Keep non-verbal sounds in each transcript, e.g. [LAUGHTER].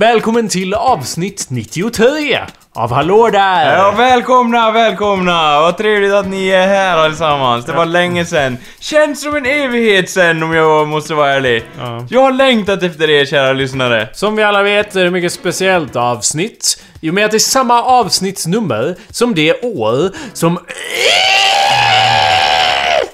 Välkommen till avsnitt 93 av Hallå där! Ja, välkomna, välkomna! Vad trevligt att ni är här allesammans. Det var länge sen. Känns som en evighet sen om jag måste vara ärlig. Ja. Jag har längtat efter er kära lyssnare. Som vi alla vet är det mycket speciellt avsnitt. I och med att det är samma avsnittsnummer som det år som...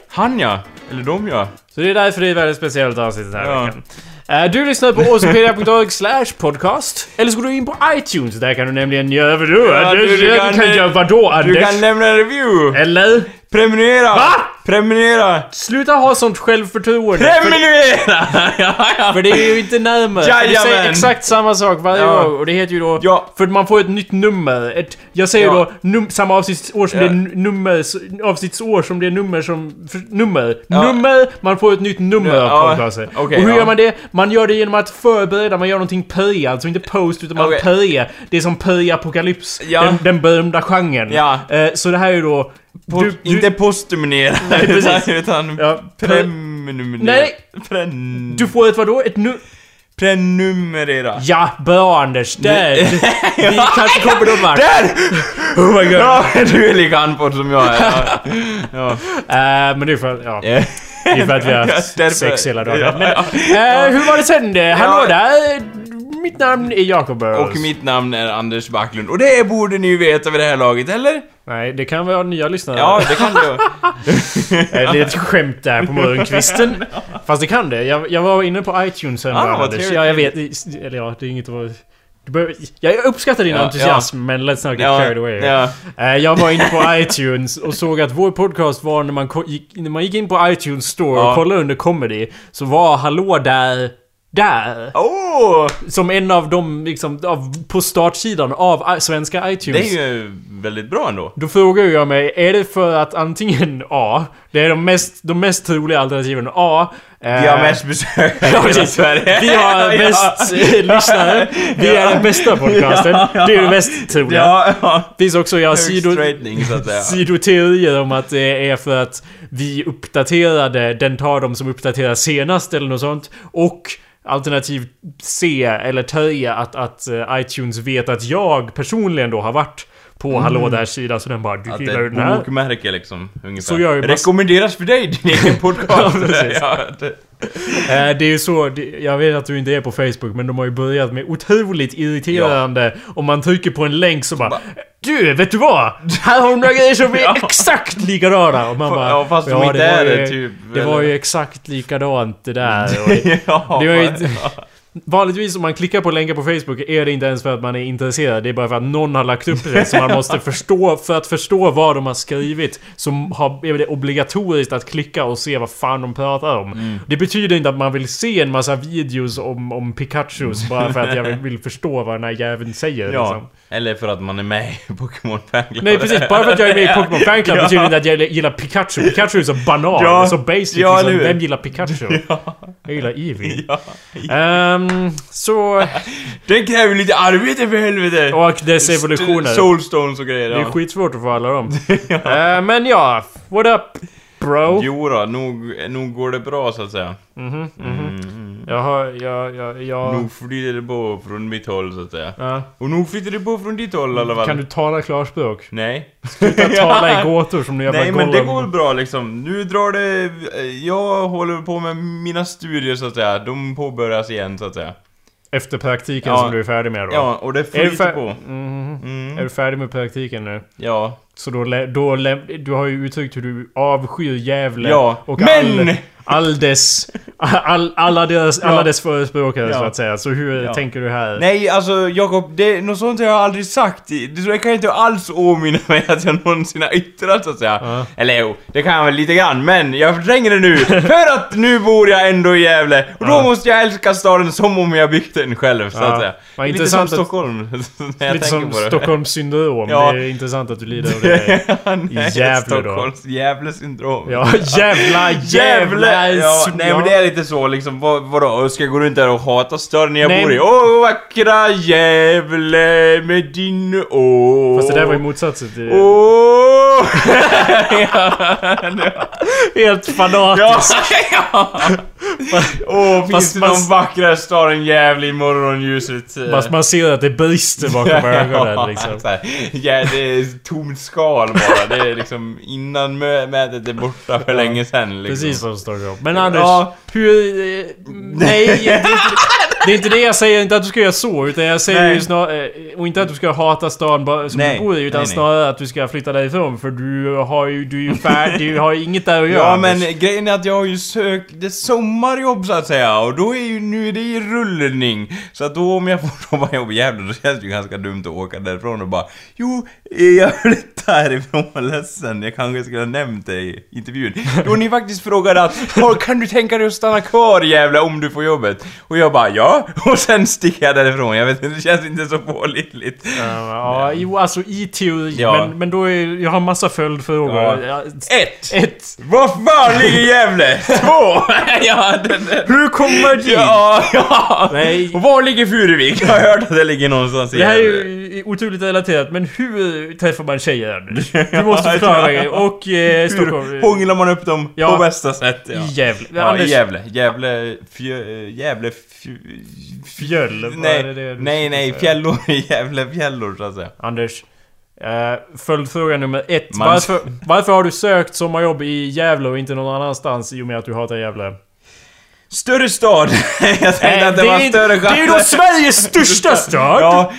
Han ja. Eller de ja. Så det är därför det är väldigt speciellt avsnitt den här Ja. veckan. Eh, Du lyssnar på åspedia.org slash podcast. Eller så går du in på iTunes, där kan du nämligen göra vadå? Ja, du, du- du, du kan, kan- göra vadå Anders? Du kan lämna en review. Eller? Prenumerera. Va? Prenumerera. Sluta ha sånt självförtroende. För, Prenumerera! [LAUGHS] ja, ja. för det är ju inte närmare. För du säger exakt samma sak varje Ja. gång och det heter ju då... Ja. För man får ett nytt nummer. Ett, jag säger Ja. då samma avsnittsår som Ja. det nummer, avsnittsår som det är nummer som... För, nummer. Ja. Nummer, man får ett nytt nummer Ja, av ja. podcasten. Okej, och hur ja. gör man det? Man gör det genom att förbereda, man gör någonting pre, alltså inte post utan man Okej. pre. Det är som pre-apokalyps. Ja. Den, den berömda genren. Ja. Eh, så det här är ju då... Po- du- du- inte [LAUGHS] precis. utan Ja, pre- prenumerera. Nej. Pren... Du får ett vadå? Ett nu... Prenumerera. Ja, bra Anders. Där! [LAUGHS] Vi kanske kommer någon vart. Där! Oh my god. Ja, du är lika andfådd som jag är. Ja. [LAUGHS] Eh, men det är för, ja, Ja. det är för att vi har haft sex hela dagen. Ja, Men, ja. eh, hur var det sen? Hallå Ja. där! Mitt namn är Jakob Burrows. Och mitt namn är Anders Backlund. Och det borde ni ju veta vid det här laget, eller? Nej, det kan vara nya lyssnare. Ja, det kan du. Eh, [LAUGHS] Det är ett skämt där på morgonkvisten. [LAUGHS] Fast det kan det. Jag, jag var inne på iTunes sen Ah, Anders. Ja, jag vet. Eller ja, det är inget att vara... Jag uppskattar din Ja, entusiasm, men let's not get Ja, carried away. ja. Eh, Jag var inne på iTunes och såg att vår podcast var när man, gick, när man gick in på iTunes store och Ja. kollade under comedy Så var Hallå där, där Åh! Som en av de liksom, av, på startsidan av svenska det iTunes är ju väldigt bra ändå. Då frågar jag mig, är det för att antingen A Det är de mest, de mest troliga alternativen A eh, Vi har mest besökare [LAUGHS] Ja, i precis. Sverige. Vi har [LAUGHS] Ja. mest eh, lyssnare Vi är den bästa podcasten Det är det mest troliga Ja, ja. Finns också, jag har sidoteorier om att det är för att vi uppdaterade, den tar de som uppdaterar senast eller något sånt. Och alternativ C, eller 3, att, att eh, iTunes vet att jag personligen då har varit på Hallå där sidan så den bara du Mm. Det gillar ju den här. bokmärke liksom, ungefär. Så gör ju Rekommenderas för dig, din egen [LAUGHS] podcast. Ja, precis. ja, det, Eh, det är ju så, det, jag vet att du inte är på Facebook men de har ju börjat med otroligt irriterande om man trycker på en länk så bara Du, vet du vad? Här har de några grejer som är [LAUGHS] Ja. exakt likadana! Och man bara, Ja, fast de inte var är det, typ, Det var eller? ju exakt likadant det där. [LAUGHS] Och, ja, Det var ju ja. Vanligtvis om man klickar på länkar på Facebook är det inte ens för att man är intresserad. Det är bara för att någon har lagt upp det. Så man [LAUGHS] måste förstå, för att förstå vad de har skrivit så är det obligatoriskt att klicka och se vad fan de pratar om. Mm. Det betyder inte att man vill se en massa videos om, om Pikachus bara för att jag [LAUGHS] vill, förstå vad den här jäveln säger. Ja, Liksom. eller för att man är med i Pokémon Fanclub. Nej precis, bara för att jag är med i [LAUGHS] Pokémon Fan Club Ja. betyder inte att jag gillar Pikachu. Pikachu är så banal, Ja. så basic. Ja, liksom. Vem gillar Pikachu? Jag gillar Eevee. Ja. Ehm, så... Den kräver lite arbete för helvete! Och dess evolutioner. Soulstones och grejer, Det är ja. skitsvårt att få alla dem. [LAUGHS] Eh, men ja, what up bro? Jo då, nog, nog går det bra så att säga. Mhm, mhm. Mm. Jag har, jag, jag, jag... Nog flyter det på från mitt håll så att säga. Ja. Och nog flyter det på från ditt håll i alla fall. Kan du tala klarspråk? Nej. Sluta [LAUGHS] tala i gåtor som du gör Nej men det går väl bra liksom. Nu drar det... Jag håller på med mina studier så att säga. De påbörjas igen så att säga. Efter praktiken Ja. som du är färdig med då? Ja, och det flyter på. Mhm. Mm. är du färdig med praktiken nu? Ja. Så då, då du har ju uttryckt hur du avskyr Gävle Ja. och Men! all, all dess... All, alla, deras, Ja. alla dess förespråkare Ja. så att säga. Så hur Ja. tänker du här? Nej, alltså Jakob, det, något sånt har jag aldrig sagt. Det, så jag kan inte alls åminna mig att jag någonsin har yttrat så att säga. Ja. Eller jo, det kan jag väl lite grann, men jag förtränger det nu. [LAUGHS] för att nu bor jag ändå i Gävle. Och då Ja. måste jag älska staden som om jag byggt den själv, så Ja. att säga. Vad lite intressant som att- Stockholm, [LAUGHS] när jag Lite som. Stockholms syndrom. Ja. Det är intressant att du lider av det. [LAUGHS] Nej, Gävle då. Stockholms Gävle-syndrom. Ja, jävla, Ja, nej men det är lite så liksom, vad, vadå? Ska jag gå runt där och hata staden jag Nej, bor i? Åh vackra Gävle med din å. Fast det där var ju motsatsen till... Åh [LAUGHS] Åh! Helt fanatisk. [LAUGHS] ja! Åh, finns det någon vackrare stad än Gävle i morgonljuset? Fast man ser att det brister bakom [LAUGHS] ögonen liksom. ja, det är tomt skal bara. Det är liksom innan mö- mätet är borta för länge sedan. Liksom. Precis som Stockholm. Men Anders, Ja. hur... eh, [LAUGHS] Nej, det är, inte, det är inte det jag säger, inte att du ska göra så. Utan jag säger Nej. ju snarare... Och inte att du ska hata stan bara som Nej. du bor i. Utan Nej, nej. snarare att du ska flytta därifrån. För du har ju... Du är ju färdig, du har ju inget där att göra. Ja men Anders. grejen är att jag har ju sökt det sommarjobb så att säga och då är ju nu är det i rullning. Så att då om jag får [LAUGHS] sommarjobb i Gävle då känns det ju ganska dumt att åka därifrån och bara Jo, jag flyttar härifrån, ledsen. Jag kanske skulle ha nämnt det i intervjun. Då ni faktiskt frågade att "Åh, kan du tänka dig att stanna kvar i Gävle om du får jobbet? Och jag bara ja, och sen sticker jag därifrån. Jag vet inte, det känns inte så pålitligt. Ja, ja, jo alltså i teori. Ja. Men, men då är... Jag har massa följdfrågor. Ja. Ett! Ett. Var fan ligger Gävle? Två! [LAUGHS] ja, den, den. Hur kommer dit? Ja, ja! Nej. Och var ligger Furuvik? Jag har hört att det ligger någonstans i Det här är ju otroligt relaterat, men hur träffar man tjejer? [LAUGHS] Du måste förklara mig. Och eh, Stockholm. Hånglar man upp dem på bästa sätt? Ja. I Gävle. Ja, Anders, i Gävle. Gävle... Fjö, Gävle... Fjö, Fjöll. nej, det nej, nej. Fjällor. [LAUGHS] Gävle fjällor, så att säga. Anders. Uh, följdfråga nummer ett. Man- Varför, varför har du sökt sommarjobb i Gävle och inte någon annanstans i och med att du hatar Gävle? Större stad. [LAUGHS] jag tänkte Eh, att det, var är- större Det är ju då Sveriges [LAUGHS] största stad! Ja.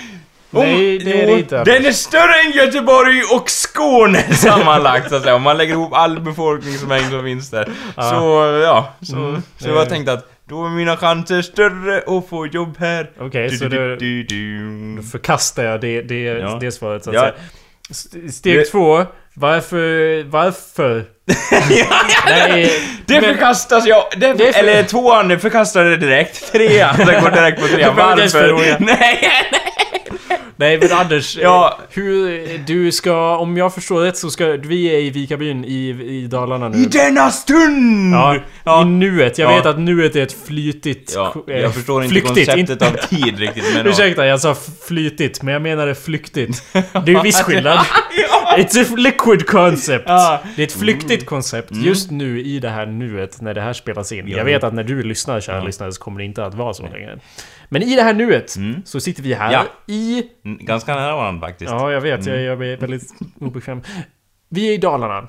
Nej, det är det inte. Den är större än Göteborg och Skåne [LAUGHS] sammanlagt så att säga. Om man lägger ihop all befolkningsmängd som finns där. Ja. Så, ja. Så, Mm, så jag tänkte att då är mina chanser större att få jobb här. Okej, Du, så du, du, du. då förkastar jag det, det, Ja. det svaret så att Ja. säga. St- Steg Det- två. Varför... Varför? ja, [LAUGHS] ja, Nej, Det men- förkastas jag. Det, Det för- Eller tvåan, det förkastar det direkt. Trean, det går direkt på trean. Varför? [LAUGHS] Nej, nej. Nej men Anders, Ja. eh, hur, du ska, om jag förstår rätt så ska, vi är i Vikabyn i, i Dalarna nu. I denna stund! Ja, i nuet. Jag Ja. vet att nuet är ett flytigt... Ja, eh, jag förstår inte flyktigt, konceptet av tid riktigt men [LAUGHS] ja. Ursäkta, jag sa flytigt, men jag menade flyktigt. Det är ju viss skillnad. [LAUGHS] It's a liquid concept. Ja. Det är ett flyktigt koncept just nu i det här nuet när det här spelas in. Ja. Jag vet att när du lyssnar, kära lyssnare, så kommer det inte att vara så längre. Men i det här nuet så sitter vi här Ja. i... Mm, Ganska nära varandra faktiskt. Ja, jag vet. Jag, jag är väldigt obekväm. Vi är i Dalarna.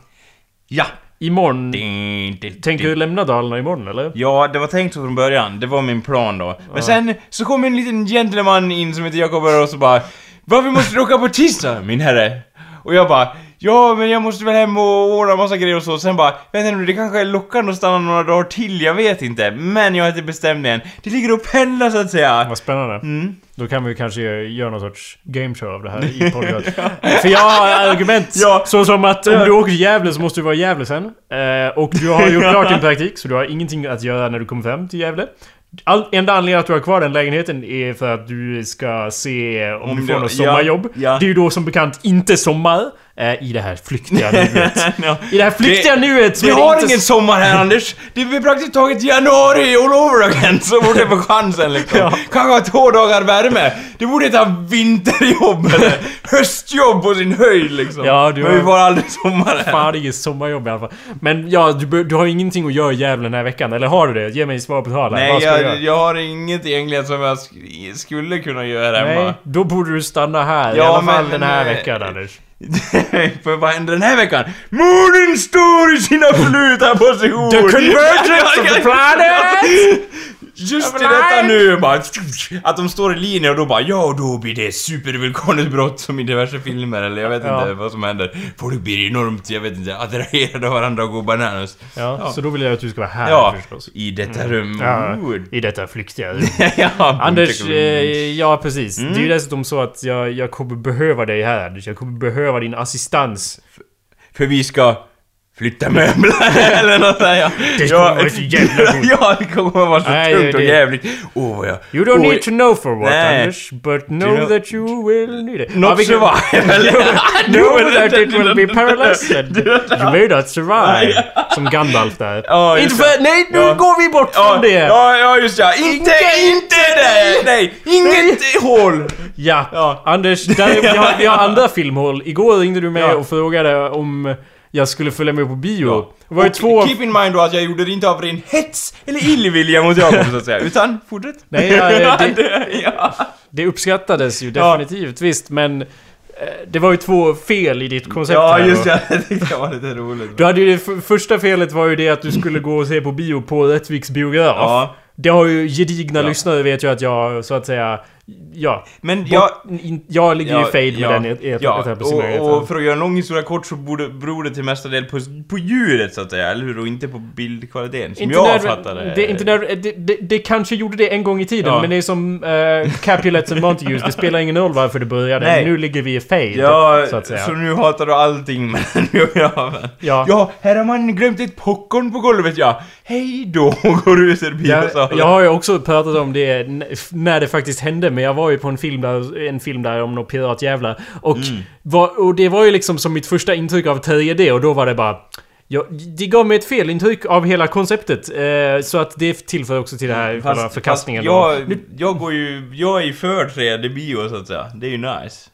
Ja. Imorgon... Din, din, Tänker du lämna Dalarna imorgon, eller? Ja, det var tänkt så från början. Det var min plan då. Men sen så kom en liten gentleman in som heter Jakob och så bara Varför måste du åka på tisdag, min herre? Och jag bara Ja, men jag måste väl hem och ordna massa grejer och så. Sen bara, vet inte, det kanske är lockande att stanna några dagar till, jag vet inte. Men jag är inte bestämd än. Det ligger och pendlar så att säga. Vad spännande. Mm. Då kan vi kanske göra någon sorts gameshow av det här [LAUGHS] i podden. För jag har argument Ja. så som att om du åker till Gävle så måste du vara i Gävle sen. Eh, och du har gjort [LAUGHS] klart din praktik så du har ingenting att göra när du kommer fram till Gävle. All, enda anledningen att du har kvar den lägenheten är för att du ska se om, Om du får något ja, sommarjobb. ja. Det är ju då som bekant inte sommar. Eh, I det här flyktiga nuet. [LAUGHS] Ja. I det här flyktiga nuet så Vi det har inte ingen sommar här [LAUGHS] Anders! Det är praktiskt taget januari all over again, så borde det få chansen liksom. Ja. Kanske ha två dagar värme. Det borde heta vinterjobb eller höstjobb på sin höjd liksom. Ja, du Men vi har- får aldrig sommar här. Fan, det är sommarjobb i alla fall. Men ja, du, du har ingenting att göra i Gävle den här veckan, eller har du det? Ge mig svar på tal. Nej, göra? jag, jag har inget egentligen som jag sk- skulle kunna göra hemma. Nej, då borde du stanna här. I Ja, alla fall men- den här veckan, Anders. [LAUGHS] För vad händer den här veckan? Månen står i sina fluta position! The convergence of the planet! Just i detta nu bara... Att de står i linje och då bara ja, då blir det supervulkanutbrott som i diverse filmer eller jag vet Ja. inte vad som händer. Folk blir enormt, jag vet inte, attraherade av varandra och går bananas. Ja, Ja. så då vill jag att du ska vara här Ja, förstås. i detta rum. Ja, i detta flyktiga rum. [LAUGHS] ja, [LAUGHS] Anders, eh, ja precis. Det är Mm. ju dessutom så att jag, jag kommer behöva dig här Anders. Jag kommer behöva din assistans. För vi ska flytta möbler [LAUGHS] eller nåt där ja. Det kommer vara så jävla gott. [LAUGHS] ja, det kommer vara så Nej, tungt och det- jävligt. Åh, vad jag... You don't Åh, need to know for what Nej. Anders, but know know- that you will need it. Not vi kan- survival. [LAUGHS] know that it will be paralyzed. You may not survive. Som Gandalf där. Ja, Inte just för... Nej, nu Ja. går vi bort Ja, från det! ja, ja, just ja. Inte, inte det! Nej, inget hål! Ja, Ja. Anders, där, vi, har, vi har andra filmhål. Igår ringde du mig Ja. och frågade om jag skulle följa med på bio. Ja. Det var ju två... Keep in mind då att jag gjorde det inte av ren hets eller illvilja mot Jakob så att säga, utan fortsätt. Nej, ja, det, [LAUGHS] det, ja. det uppskattades ju definitivt, visst, men... eh, Det var ju två fel i ditt koncept ja, just det. Jag [LAUGHS] tyckte det var lite roligt. Du hade ju det första felet var ju det att du skulle gå och se på bio på Rättviks biograf. Ja. Det har ju gedigna Ja. lyssnare vet ju att jag så att säga... Ja. Men jag... Jag ligger ju i fade med den et- et- ja, etablissemanget. och, och för att göra en lång historia kort så borde, beror det till mesta del på, på ljudet så att säga, eller hur? Och inte på bildkvaliteten, som jag nödvän- fattar det. Det, inte nödvän- det, det, det kanske gjorde det en gång i tiden, Ja. men det är som uh, Capulets and Montagues. Det spelar ingen roll varför det började. Nej. Nu ligger vi i fade, Ja, så att säga. så nu hatar du allting med den biografen. Ja. ja, här har man glömt ett popcorn på golvet ja. Hej då, [LAUGHS] går ut ur biosalen. jag har ju också pratat om det när det faktiskt hände, men jag var ju på en film där, en film där om några piratjävlar. Och, Mm. var, och det var ju liksom som mitt första intryck av 3D och då var det bara... Ja, det gav mig ett felintryck av hela konceptet. Eh, så att det tillför också till det här själva förkastningen. då. jag, jag går ju, jag är ju för 3D-bio så att säga. Det är ju nice.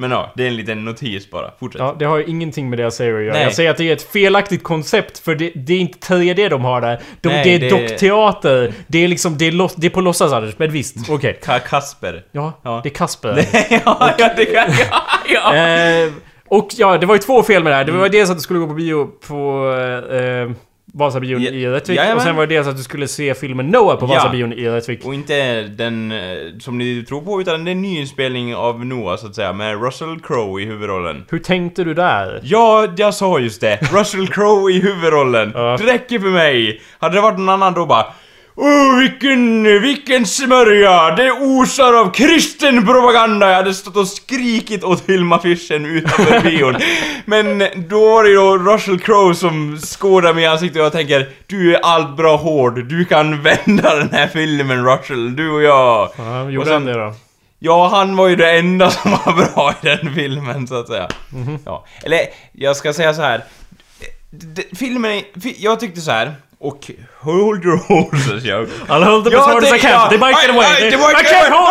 Men ja, det är en liten notis bara. Fortsätt. Ja, det har ju ingenting med det jag säger att göra. Nej. Jag säger att det är ett felaktigt koncept, för det, det är inte 3D de har där. De, Nej, det är det- dockteater. Det är liksom, det är, loss, det är på låtsas Anders, men visst. [LAUGHS] Okej. Ka- Kasper. Ja, Ja. det är Kasper. [LAUGHS] ja, ja, det kan ja, ja. Eh, och ja, det var ju två fel med det här. Det var dels att du skulle gå på bio på eh, Vasabion Ja, i Rättvik. Och sen var det dels att du skulle se filmen Noah på Ja. Vasabion i Rättvik. Och inte den eh, som ni tror på, utan det är en nyinspelning av Noah så att säga, med Russell Crowe i huvudrollen. Hur tänkte du där? Ja, jag sa just det. Russell Crowe i huvudrollen. Ja. Det räcker för mig. Hade det varit någon annan då bara Åh, vilken, vilken smörja! Det osar av kristen propaganda! Jag hade stått och skrikit åt filmaffischen utanför [LAUGHS] bion. Men då var det ju Russell Crowe som skådar mig i ansiktet och jag tänker Du är allt bra hård, du kan vända den här filmen Russell, du och jag. Ja, Och gjorde sen- han det då? Ja, han var ju det enda [LAUGHS] som var bra i den filmen, så att säga. Ja. Eller, jag ska säga så här. D- filmen Jag tyckte så här. Och hold your horses, jag. I'll hold them as hard as I can. They might get away. They- I can't hold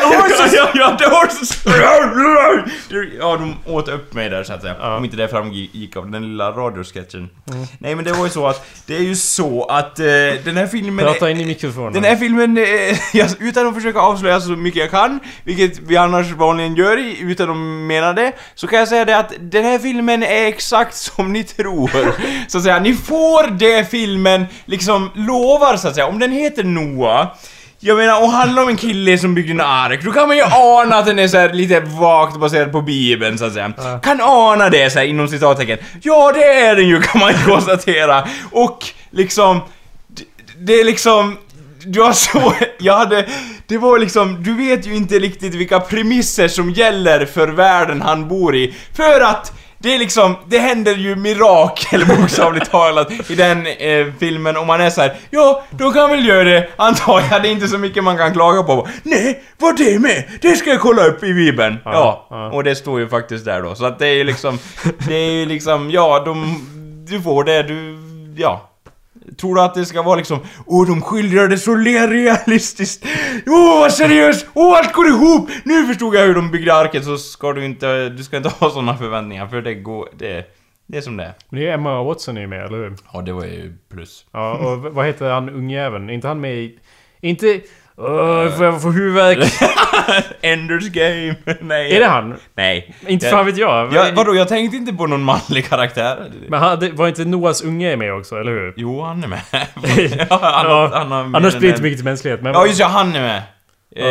The horses! Ja, ja, the horses! [LAUGHS] Ja, de åt upp mig där så att säga. Ja. Om inte det framgick av den lilla radiosketchen. Nej, men det var ju så att... Det är ju så att eh, den här filmen... Prata in i mikrofonen. den här filmen, eh, [LAUGHS] utan att försöka avslöja så mycket jag kan, vilket vi annars vanligen gör utan att mena det, så kan jag säga det att den här filmen är exakt som ni tror. [LAUGHS] Så att säga, ni får det filmen liksom lovar så att säga. Om den heter Noah, jag menar, och handlar om en kille som byggde en ark, då kan man ju ana att den är så lite vagt baserad på bibeln så att säga. Kan ana det så här, inom citattecken. Ja, det är den ju kan man ju [LAUGHS] konstatera. Och liksom, det är liksom... Du har så... [LAUGHS] Jag hade... Det var liksom... Du vet ju inte riktigt vilka premisser som gäller för världen han bor i. För att det är liksom, det händer ju mirakel [LAUGHS] bokstavligt talat i den eh, filmen och man är så här, ja, då kan väl göra det, antar jag, det är inte så mycket man kan klaga på. Nej, var det med? Det ska jag kolla upp i bibeln. Ja, Ja, ja. och det står ju faktiskt där då, så att det är ju liksom, det är ju liksom, ja, de, du får det, du, ja. Tror du att det ska vara liksom Åh, de skildrar det så realistiskt! Åh, vad seriöst! Åh, allt går ihop! Nu förstod jag hur de byggde arket, så ska du inte, du ska inte [LAUGHS] ha såna förväntningar, för det går, det, det är som det är. Men det är Emma Watson är med, eller hur? Ja, det var ju plus. Ja, och vad heter han ungjäveln? Är inte han med i... Inte... Får jag få huvudvärk? [LAUGHS] Enders game! [LAUGHS] Nej. är det han? Nej. Inte fan vet jag. Ja, vadå, jag tänkte inte på någon manlig karaktär. Men han, det var inte Noahs unge med också, eller hur? Jo, han är med. [LAUGHS] ja, han, Ja, han har mer Annars blir det inte mycket till mänsklighet. Men Ja, just ja, han är med. Eh,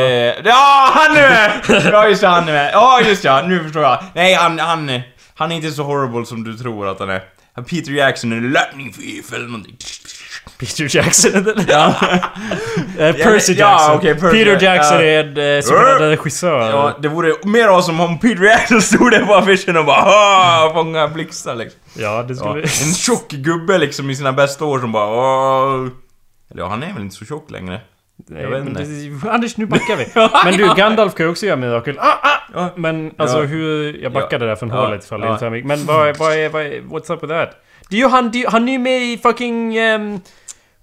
ja, han är med! Ja, just ja, han är med. Ja, just ja, nu förstår jag. Nej, han, han, han är inte så horrible som du tror att han är. Peter Jackson är lightning thief eller någonting. Peter Jackson är [LAUGHS] den. Ja. Percy Ja, Jackson. okej, Percy- Peter Jackson ja. är en eh, så kallad regissör. ja, det vore mer awesome om Peter Jackson stod där på affischen och bara "Ah, fånga blixtar liksom. Ja, det Ja, skulle... en tjock gubbe liksom i sina bästa år som bara "Åh." Eller ja, han är väl inte så tjock längre. Nej, jag vet men inte. det- Anders, nu backar vi. [LAUGHS] Men du, Gandalf kan ju också göra mirakel. Ah, ah! Ja. Men alltså Ja. hur... Jag backade där från Ja. hålet ifall det Ja. inte framgick. Men vad är... What's up with that? Det är ju han, det han är ju med i fucking... ehm,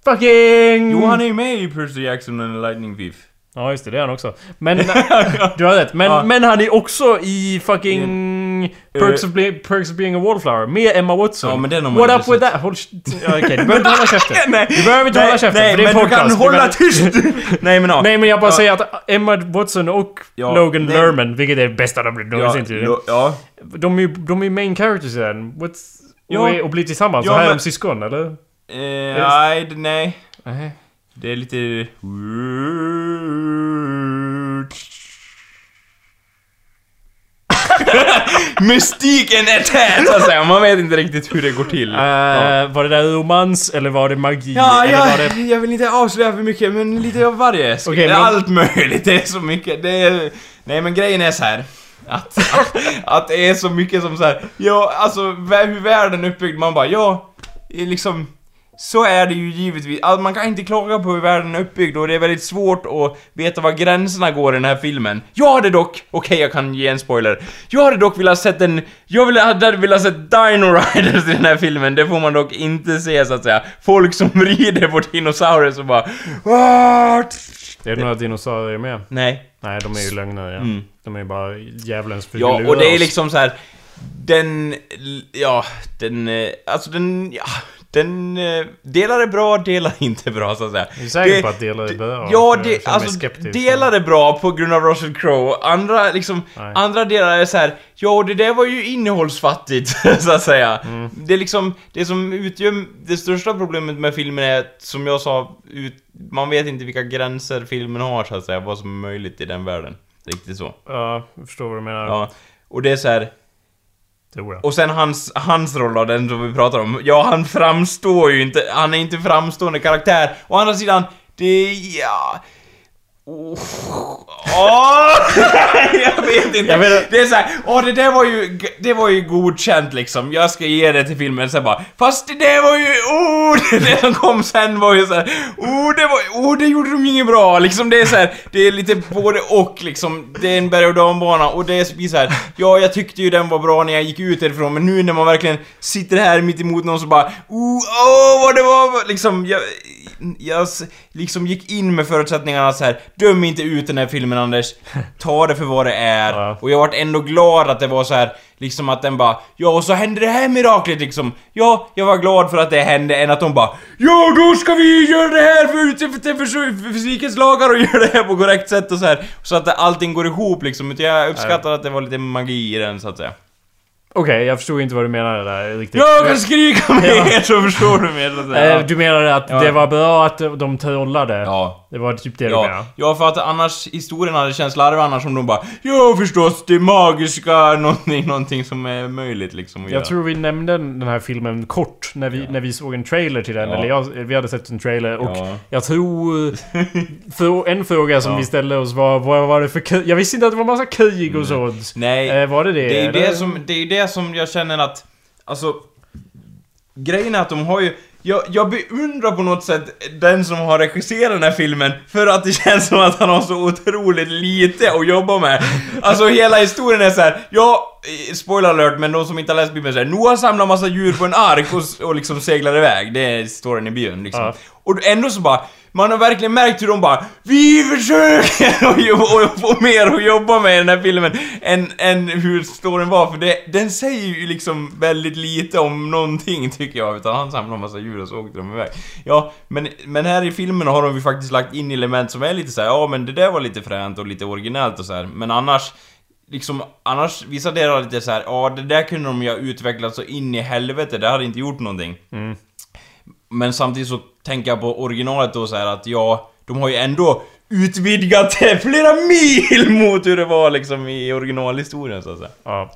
fucking... Jo, han är ju med i Percy Jackson and the Lightning Thief. Ja just det, det är han också. Men... [LAUGHS] du har rätt. Men, Ja. men han är också i fucking... Perks, of, Be- Perks of being a wallflower. Med Emma Watson. Ja, men den har man What up with sett. that? Håll... Ja, Okej, du behöver inte hålla käften. [LAUGHS] Nej, Du behöver inte hålla käften, nej, för det är en men du kan podcast. hålla tyst! [LAUGHS] nej men ja. Nej men jag bara Ja. säger att Emma Watson och Ja, Logan nej. Lerman, vilket är det bästa de ja, någonsin tydligen. lo- ja. De är ju de är main characters i den. What's... Ja. Och, är, och blir tillsammans. Ja, så här är men- de syskon, eller? Eh, nej, det- nej. Nej. Det är lite... [LAUGHS] Mystiken är tät så att säga. Man vet inte riktigt hur det går till. Eh, Var det där romans eller var det magi? Ja, eller ja, var det... jag vill inte avslöja för mycket, men lite av varje. Okej, men- Allt möjligt, det är så mycket. Det är... Nej, men grejen är så här. Att, att, att det är så mycket som så här. ja, alltså hur världen är uppbyggd, man bara, ja, liksom... Så är det ju givetvis. Alltså, man kan inte klaga på hur världen är uppbyggd och det är väldigt svårt att veta var gränserna går i den här filmen. Jag hade dock, okej jag kan ge en spoiler. Jag hade dock velat sett en, jag ville, hade velat sett Dino Riders i den här filmen, det får man dock inte se så att säga. Folk som rider på dinosaurier och bara What? Är det några dinosaurier med? Nej. Nej, de är ju lögnare ja. Mm. De är ju bara djävulens försöker Ja, och det är liksom så här. Den, ja, den, eh, alltså den, ja, den, eh, delar är bra, delar [LAUGHS] inte bra så att säga. Är du säker Det- på att delar är bra? Ja, det, alltså delar är bra på grund av Russell Crowe, andra liksom, Nej. andra delar är så här. ja det där var ju innehållsfattigt, [LAUGHS] så att säga. Mm. Det är liksom, det som utgör, det största problemet med filmen är, som jag sa, ut, man vet inte vilka gränser filmen har så att säga, vad som är möjligt i den världen. Riktigt så. Ja, jag förstår vad du menar. Ja. Och det är så här. Tror jag. Och sen hans, hans roll då, den som vi pratar om. Ja, han framstår ju inte, han är inte framstående karaktär. Å andra sidan, det är, ja... Oh. Åh! [LAUGHS] jag vet inte. Jag vet- Det är såhär, åh det där var ju, det var ju godkänt liksom. Jag ska ge det till filmen. Sen bara, fast det där var ju, oh! [LAUGHS] Det som kom sen var ju såhär, oh det var, oh det gjorde de inget bra. Liksom det är såhär, det är lite både och liksom. Det är en berg och dalbana och det blir såhär, ja jag tyckte ju den var bra när jag gick ut därifrån men nu när man verkligen sitter här mitt emot någon så bara, oh, åh vad det var, liksom, jag, jag liksom gick in med förutsättningarna så här. Döm inte ut den här filmen Anders, ta det för vad det är. [LAUGHS] Ja. Och jag vart ändå glad att det var så här liksom att den bara, ja och så hände det här miraklet liksom. Ja, jag var glad för att det hände än att de bara, ja då ska vi göra det här för, för, för, fysikens lagar och [LAUGHS] göra det här på korrekt sätt och så här. Så att allting går ihop liksom. Jag uppskattar att det var lite magi i den så att säga. Okej, jag förstod inte vad du menade där riktigt. Jag kan skrika mer så förstår du mer så säga. Eh, Du menade att Ja. det var bra att de trollade? Ja. Det var typ det du Ja, menade? ja, för att annars, historien hade känts larvig annars om de bara Ja förstås, det magiska, någonting, någonting som är möjligt liksom Jag göra." tror vi nämnde den här filmen kort när vi, när vi såg en trailer till den. Ja. Eller jag, vi hade sett en trailer och Ja. jag tror... [LAUGHS] För en fråga som Ja. vi ställde oss var vad var det för krig? Jag visste inte att det var massa krig och sånt. Mm. Nej, Eh, var det det? det är ju det som, det är ju det som jag känner att, alltså Grejen är att de har ju jag, jag beundrar på något sätt den som har regisserat den här filmen för att det [LAUGHS] känns som att han har så otroligt lite att jobba med. Alltså hela historien är så här. ja, eh, spoiler alert, men de som inte har läst bibeln säger Noah samlar massa djur på en ark och, och liksom seglar iväg. Det är storyn i byn liksom. Ja. Och ändå så bara, man har verkligen märkt hur de bara Vi försöker [LAUGHS] att få mer att jobba med i den här filmen än, än hur storyn var, för det, den säger ju liksom väldigt lite om någonting tycker jag, utan han samlar en massa djur och så åkte de iväg. Ja, men, men här i filmen har de ju faktiskt lagt in element som är lite så här, ja men det där var lite fränt och lite originellt och så här. men annars Liksom, annars, vissa delar är lite så här, ja det där kunde de ju ha utvecklat så in i helvete, det hade inte gjort någonting. Mm. Men samtidigt så tänker jag på originalet då så här att ja, de har ju ändå utvidgat det flera mil [LAUGHS] mot hur det var liksom i originalhistorien så att säga. Ja.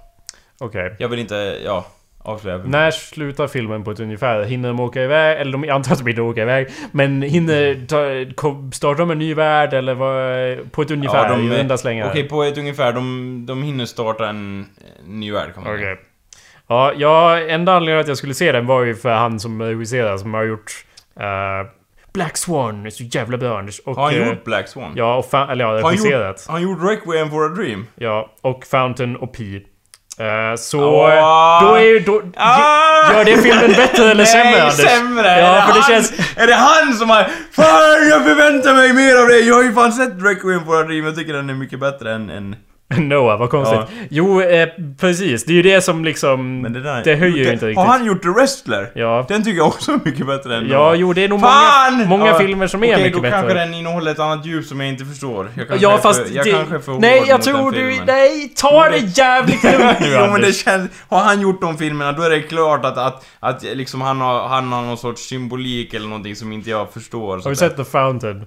Okej. Jag vill inte, ja, avslöja När slutar filmen på ett ungefär? Hinner de åka iväg? Eller de antar att de inte åker iväg. Men hinner ta, startar de en ny värld eller vad? På ett ungefär? Ja, de, i runda slängar? Okej, på ett ungefär, de, de hinner starta en, en ny värld kan man säga. Ja, ja, enda anledningen att jag skulle se den var ju för han som regisserar som har gjort eh, Black Swan är så jävla bra Anders. Och, Har han eh, gjort Black Swan? Ja, och fa- eller ja, regisserat. han gjort Requiem for a Dream? Ja, och Fountain och Pi. Eh, så... Åh. Då är ju... Då, Ah! Gör det filmen bättre eller sämre, Nej, Anders? sämre! Ja, för det han, känns- är det han som har... Fan, jag förväntar mig mer av det! Jag har ju fan sett Requiem for a Dream, jag tycker den är mycket bättre än... än [LAUGHS] Noah, vad konstigt. Ja. Jo, eh, precis. Det är ju det som liksom... men det, där, det höjer ju inte riktigt. Har han gjort The Wrestler? Ja. Den tycker jag också är mycket bättre än Ja, jo, det är nog Fan! många, många Ja, filmer som är okej, mycket då bättre. kanske den innehåller ett annat djup som jag inte förstår. Jag kanske Ja är fast för, jag det, kanske är för Nej jag tror du... filmen. Nej, ta det jävligt lugnt nu [LAUGHS] jo men det känns... Har han gjort de filmerna då är det klart att, att, att liksom han har, han har någon sorts symbolik eller någonting som inte jag förstår. Har du sett The Fountain?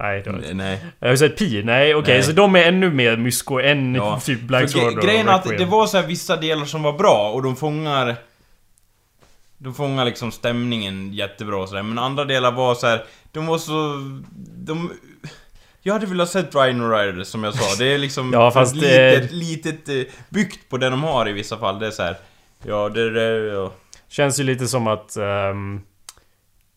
Nej, det har jag inte. Nej. Har du sett Pi? Nej, okej. Nej. Så de är ännu mer mysko än Ja. [LAUGHS] typ Black Sword Grejen är att det var så här vissa delar som var bra och de fångar... De fångar liksom stämningen jättebra och sådär, men andra delar var så här. De var så... De... Jag hade velat sett Rhino Rider som jag sa, [LAUGHS] det är liksom Ja, fast ett det- litet, litet eh, byggt på det de har i vissa fall. Det är så här. Ja, det är det, ja. Känns ju lite som att... ehm,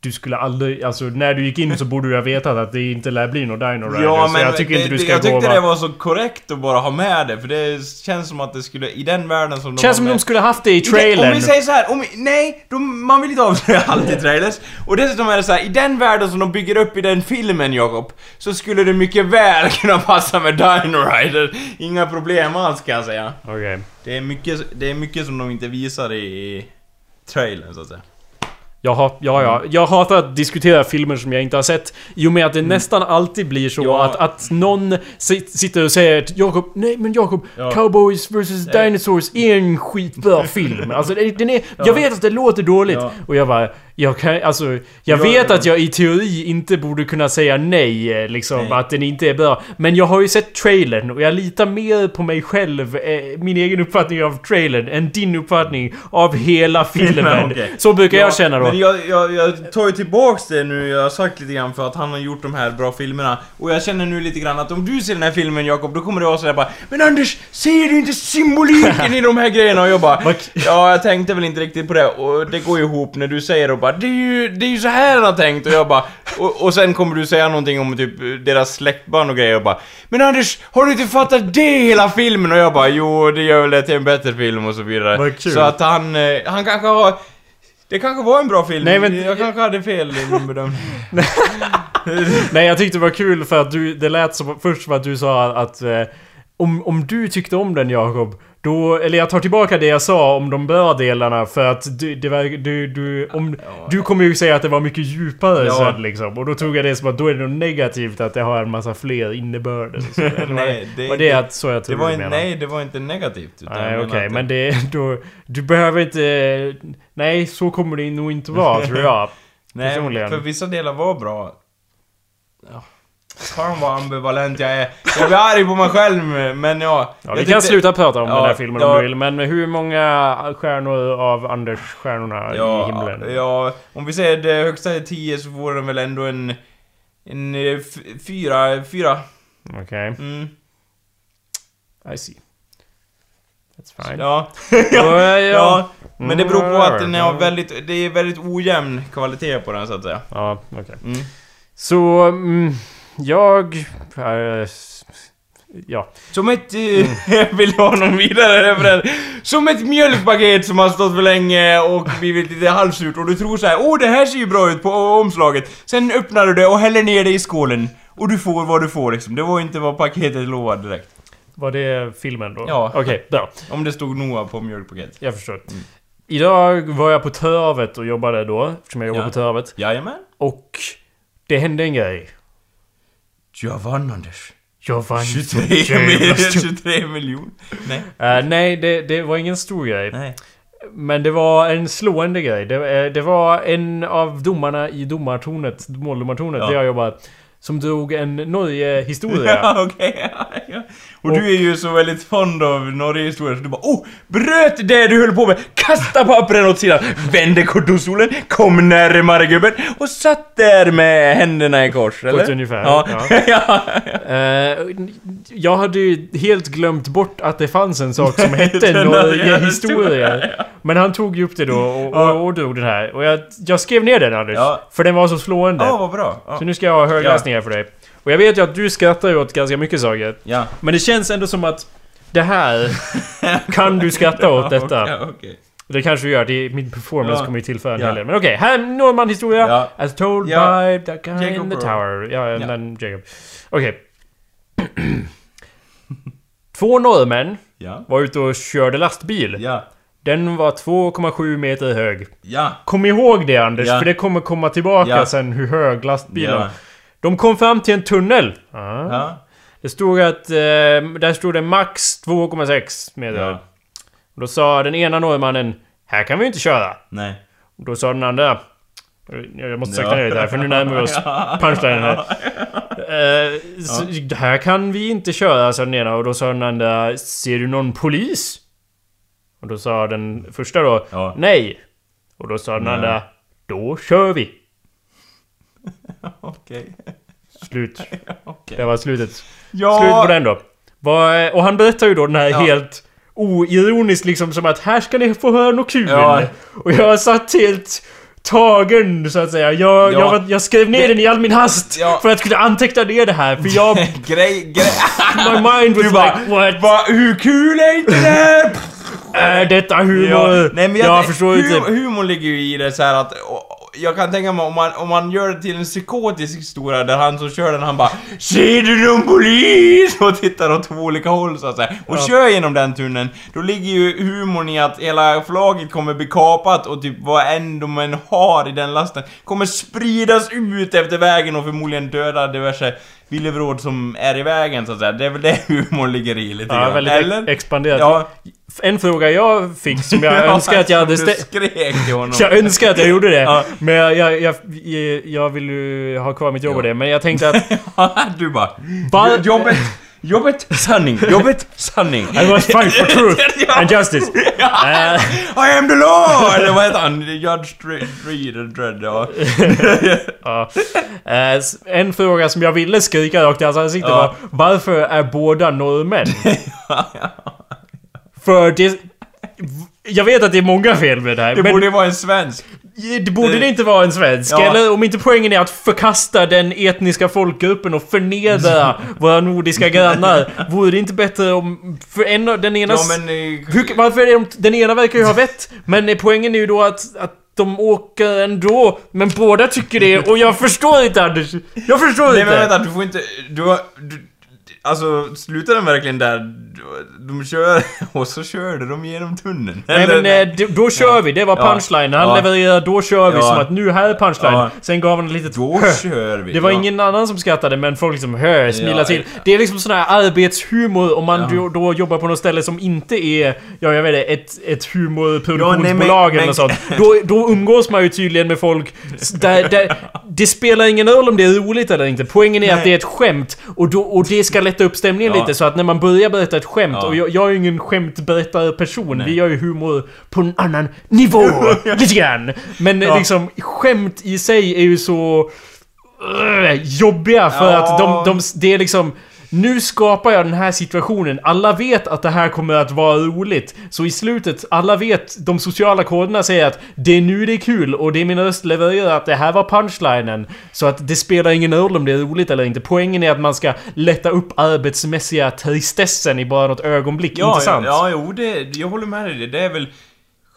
du skulle aldrig... Alltså när du gick in så borde du ha vetat att det inte lär bli någon Dino Rider. Ja, men jag tycker det, inte du det- ska jag gå tyckte och det var så korrekt att bara ha med det, för det känns som att det skulle, i den världen som de Känns som med, de skulle haft det i Om trailern. vi säger så här, om nej, de, man vill inte avslöja allt i trailers. Och dessutom är det så här, i den världen som de bygger upp i den filmen, Jakob, så skulle det mycket väl [LAUGHS] kunna passa med Dino Rider. Inga problem alls kan jag säga. Okej. Det är mycket, det är mycket som de inte visar i, i trailern, så att säga. Jag, har, ja, ja. jag hatar att diskutera filmer som jag inte har sett. I och med att det nästan alltid blir så Mm. Ja. att, att någon si- sitter och säger att Jakob, nej men Jakob, Ja. Cowboys vs. Dinosaurs är en skitbra [LAUGHS] film. Alltså den är, Ja. jag vet att det låter dåligt. Och jag bara, jag kan, alltså, jag Ja, vet ja. att jag i teori inte borde kunna säga nej, eh, liksom, Nej. att den inte är bra. Men jag har ju sett trailern och jag litar mer på mig själv, eh, min egen uppfattning av trailern, än din uppfattning av hela [LAUGHS] filmen. Okej. Så brukar jag känna då. Men jag, jag, jag tar ju tillbaks det nu, jag har sagt lite grann för att han har gjort de här bra filmerna. Och jag känner nu lite grann att om du ser den här filmen Jakob, då kommer det vara sådär bara Men Anders, ser du inte symboliken i de här grejerna? Och jag bara [LAUGHS] Ja, jag tänkte väl inte riktigt på det. Och det går ju ihop när du säger och bara Det är ju, det är ju så här han har tänkt. Och jag bara och, och sen kommer du säga någonting om typ deras släktband och grejer och bara Men Anders, har du inte fattat det hela filmen? Och jag bara Jo, det gör väl det till en bättre film och så vidare. Vad kul. Så att han, eh, han kanske har det kanske var en bra film. Nej, men- Jag kanske hade fel i min bedömning. [LAUGHS] Nej, jag tyckte det var kul för att du, det lät som först som att du sa att eh, om, om du tyckte om den Jakob, då, eller jag tar tillbaka det jag sa om de bra delarna för att du, det var, du, du, om, du kommer ju säga att det var mycket djupare Ja. sen liksom. Och då tog jag det som att då är det något negativt att det har en massa fler innebörder. [LAUGHS] Eller Nej, det, var det att, så jag Det tror var du en, menar? nej, det var inte negativt. Nej okej, att- men det, då, du behöver inte... Nej, så kommer det nog inte vara [LAUGHS] tror jag. Nej, för vissa delar var bra. Ja. Fan vad ambivalent jag är. Jag blir arg på mig själv, men ja. Ja, vi kan tyckte- sluta prata om Ja, den här filmen ja. om du vill, men hur många stjärnor av Anders stjärnorna i Ja, himlen? ja, om vi säger det högsta är 10 så får den väl ändå en... En eh, fyra, fyra. Okej, Mm. I see. That's fine. Ja. [LAUGHS] ja. ja. Men det beror på att den har Mm. väldigt, det är väldigt ojämn kvalitet på den så att säga. Ja, okej. Mm. Så, mm, jag... äh, ja. Som ett... eh, [LAUGHS] jag vill ha någon vidare referens. Som ett mjölkpaket som har stått för länge och blivit lite halvsurt och du tror så här: åh det här ser ju bra ut på omslaget. Sen öppnar du det och häller ner det i skålen. Och du får vad du får liksom. Det var inte vad paketet lovade direkt. Var det filmen då? Ja. Okej, bra. Om det stod Noah på mjölkpaketet. Jag förstår. Mm. Idag var jag på Tövet och jobbade då, eftersom jag jobbar Ja. på Tövet. Jajamän. Och det hände en grej. Jag vann Anders. Jag vann 23, jävla miljoner. stort. 23 miljoner. Nej. Eh, nej, det, det var ingen stor grej. Nej. Men det var en slående grej. Det, eh, det var en av domarna i domartornet, måldomartornet, Ja. där jag jobbar, som drog en Norge-historia. [LAUGHS] Ja, okej. Ja, ja. Och, du är ju så väldigt fond av Norge-historia så du bara oh! Bröt det du höll på med! Kasta pappren åt sidan! Vände kortdostolen, kom närmare gubben och satt där med händerna i kors, eller? ett ungefär, Ja. [LAUGHS] ja. ja. Eh, jag hade ju helt glömt bort att det fanns en sak som [LAUGHS] hette Norge-historia. Men han tog ju upp det då och, och, och drog den här. Och jag, jag skrev ner den Anders. Ja. För den var så slående. Ja, vad bra. Ja. Så nu ska jag ha högläsningar för dig. Och jag vet ju att du skrattar åt ganska mycket saker. ja. Men det känns ändå som att Det här [LAUGHS] kan du skratta åt detta. Okej, okej. Det kanske du gör. Det, min performance Ja. kommer ju tillföra en Ja. hel del. Men okej, här är en Norrman-historia. Ja. As told Ja. by that guy Jacob in the tower. Ja, Ja. men Jacob. Okej. [CLEARS THROAT] Två norrmän Ja. var ute och körde lastbil. Ja. Den var 2,7 meter hög. Ja. Kom ihåg det Anders, Ja. för det kommer komma tillbaka Ja. sen hur hög lastbilen var. Ja. De kom fram till en tunnel. Ja. Ja. Det stod att... Eh, där stod det max 2,6 meter. Ja. Och Då sa den ena norrmannen Här kan vi inte köra. Nej. Och då sa den andra Jag måste sakta Ja. ner lite här för nu närmar vi oss [LAUGHS] punchlinen här. Eh, så, Här kan vi inte köra, sa den ena. Och då sa den andra Ser du någon polis? Och då sa den första då Ja. Nej. Och då sa den Nej. andra Då kör vi. [LAUGHS] Okej. Slut. [LAUGHS] Okej. Det var slutet. Ja! Slut på den då. Vad- Och han berättar ju då den här Ja. helt oironiskt liksom som att här ska ni få höra något kul. Ja. Och jag satt helt tagen så att säga. Jag, Ja. jag, var, jag skrev ner den i all min hast Ja. för att kunna anteckna ner det här. För [LAUGHS] jag... Grej, grej... My mind was Du bara, like what? Va, hur kul är inte det? Är detta humor? Ja, nej, men jag, förstår hum, inte. Humor ligger ju i det så här att... och Jag kan tänka mig om man, om man gör det till en psykotisk historia där han som kör den han bara Ser du någon polis? [LAUGHS] Och tittar åt två olika håll så att säga. Och Ja. kör genom den tunneln. Då ligger ju humorn i att hela flaget kommer bli kapat och typ vad än de än har i den lasten kommer spridas ut efter vägen och förmodligen döda diverse villebråd som är i vägen så att säga. Det är väl det [LAUGHS] humorn ligger i lite Ja, grann. väldigt Eller? ex- expanderat. Ja. En fråga jag fick som jag [LAUGHS] önskar att jag hade ställt... skrek till honom. [LAUGHS] Jag önskar att jag gjorde det. Ja. Men jag, jag, jag, jag vill ju ha kvar mitt jobb och det. Men jag tänkte att... du bara... Bara- Jobbet, jobbet, sanning, [LAUGHS] jobbet, sanning. I must fight for truth [LAUGHS] and justice. [LAUGHS] Ja. Eh, I am the law! Eller vad heter han? Judge Dredd, Dredd, ja. Eh, En fråga som jag ville skrika rakt i hans ansikte var Varför är båda norrmän? För det... Jag vet att det är många fel med det här, Det men borde vara en svensk. Det borde det inte vara en svensk? Ja. Eller om inte poängen är att förkasta den etniska folkgruppen och förnedra [LAUGHS] våra nordiska grannar. Vore det inte bättre om... För en den ena... Ja men... eh, Hur, varför är det de, Den ena verkar ju ha vett, men poängen är ju då att, att de åker ändå, men båda tycker det och jag förstår inte Anders! Jag förstår Nej inte! men vänta, du får inte... Du har... Du, alltså, slutar den verkligen där? De kör [LAUGHS] och så körde de genom tunneln? Nej men eh, då, då kör vi, det var punchline. Han Ja. levererade då kör vi Ja. som att nu här är punchline. Ja. Sen gav han ett litet Då hö. kör vi. Det var ingen annan som skrattade men folk liksom hö, smilade till. Det är liksom sån här arbetshumor om man då, då jobbar på något ställe som inte är, ja jag vet inte, ett, ett humorproduktionsbolag eller något sånt. Då, då umgås man ju tydligen med folk där, där, [LAUGHS] Det spelar ingen roll om det är roligt eller inte. Poängen är Nej. att det är ett skämt och, då, och det ska lätta upp stämningen Ja. lite så att när man börjar berätta ett skämt Ja. och jag, jag är ju ingen skämtberättarperson. Nej. Vi gör ju humor på en annan nivå. [LAUGHS] lite grann. Men Ja. liksom skämt i sig är ju så uh, jobbiga för Ja. att de, de, det är liksom nu skapar jag den här situationen. Alla vet att det här kommer att vara roligt. Så i slutet, alla vet, de sociala koderna säger att det är nu det är kul och det är min röst levererar att det här var punchlinen. Så att det spelar ingen roll om det är roligt eller inte. Poängen är att man ska lätta upp arbetsmässiga tristessen i bara något ögonblick. Ja, Intressant. ja, ja, jo, det, jag håller med dig. Det, det är väl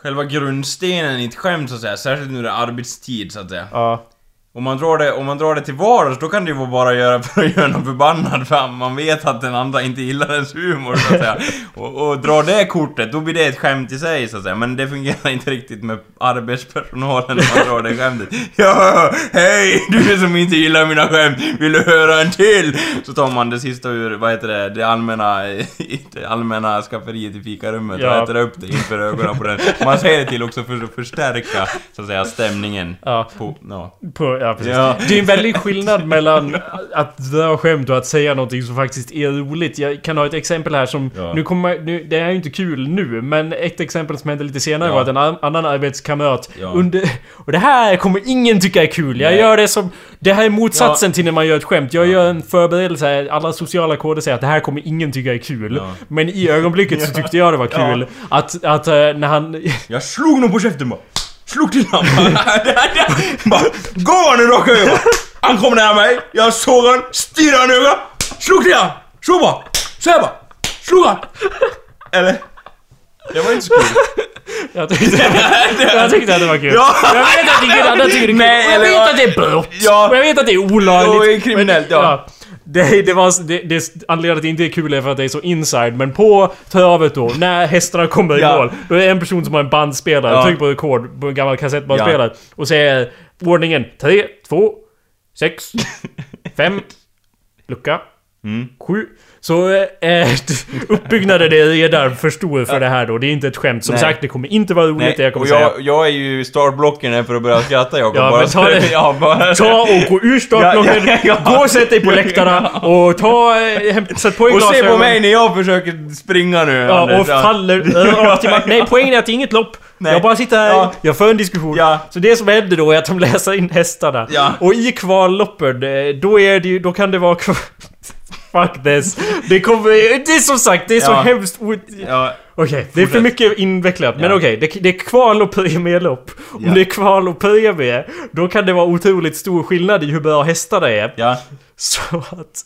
själva grundstenen i ett skämt så att säga. Särskilt nu det är arbetstid så att säga. ja. Om man drar det, om man drar det till vardags, då kan det ju vara bara göra [LAUGHS] för att göra någon förbannad för man vet att den andra inte gillar ens humor så att säga. [LAUGHS] Och, och drar det kortet, då blir det ett skämt i sig så att säga. Men det fungerar inte riktigt med arbetspersonalen när man drar det skämtet. [LAUGHS] Ja, hej! Du som inte gillar mina skämt, vill du höra en till? Så tar man det sista ur, vad heter det, det allmänna, det allmänna skafferiet i fikarummet Ja. och äter upp det inför ögonen på den. Man säger det till också för att förstärka, så att säga, stämningen. Ja. På, ja. På, ja, precis. Ja. Det är en väldig skillnad mellan att dra skämt och att säga någonting som faktiskt är roligt. Jag kan ha ett exempel här som... Ja. Nu kommer, nu, det är ju inte kul nu, men ett exempel som hände lite senare var att en an- annan arbetskamrat under... Och det här kommer ingen tycka är kul. Jag Nej. gör det som... Det här är motsatsen till när man gör ett skämt. Jag Ja. gör en förberedelse. Alla sociala koder säger att det här kommer ingen tycka är kul. Men i ögonblicket så [LAUGHS] tyckte jag det var kul. Att, att eh, när han... Jag slog någon på käften bara. Slog till honom. bara, gå nu då Köja! Han kom nära mig, jag såg han, stirrade han i ögonen, slog till han! Så bara! Så här bara! Sluta! Eller? Det var inte så kul. Jag tyckte, [LAUGHS] jag tyckte att det var kul. Ja. Jag vet att ingen annan tycker det är kul. Nej, och jag vet att det är brott. Ja. Och jag vet att det är olagligt. Och det är kriminellt, ja. [LAUGHS] Det, det var, det, det, anledningen att det inte är kul är för att det är så inside, men på travet då, när hästarna kommer i Ja. mål, då är det en person som har en bandspelare, Ja. trycker på rekord på en gammal kassettbandspelare och säger ordningen 3, 2, 6, 5, lucka, Mm. 7. Så eh, [LAUGHS] uppbyggnaden är redan för stor för det här då. Det är inte ett skämt. Som Nej. sagt, det kommer inte vara roligt det Nej, jag kommer och säga. jag, jag är ju startblocken för att börja skratta Jakob. Ja, bara ta det- [LAUGHS] ja, bara, Ta och gå ur startblocken, Ja, ja, ja. gå och sätt dig på läktarna och ta... eh, Hämt, sätt på er Och se på mig när jag försöker springa nu Ja, Anders. och faller. Nej, poängen är att det är inget lopp. Nej. Jag bara sitter här, Ja. jag för en diskussion. Ja. Så det som händer då är att de [LAUGHS] läser in hästarna. Ja. Och i kvalloppen, eh, då är det ju, då kan det vara... Fuck this. Det kommer... Det är som sagt, det är så Ja. hemskt Ja, Okej, det är för mycket invecklat. Men Ja. okej, det, det är kval och premielopp. Om Ja. det är kval och premie, då kan det vara otroligt stor skillnad i hur bra hästarna är. ja. Så att...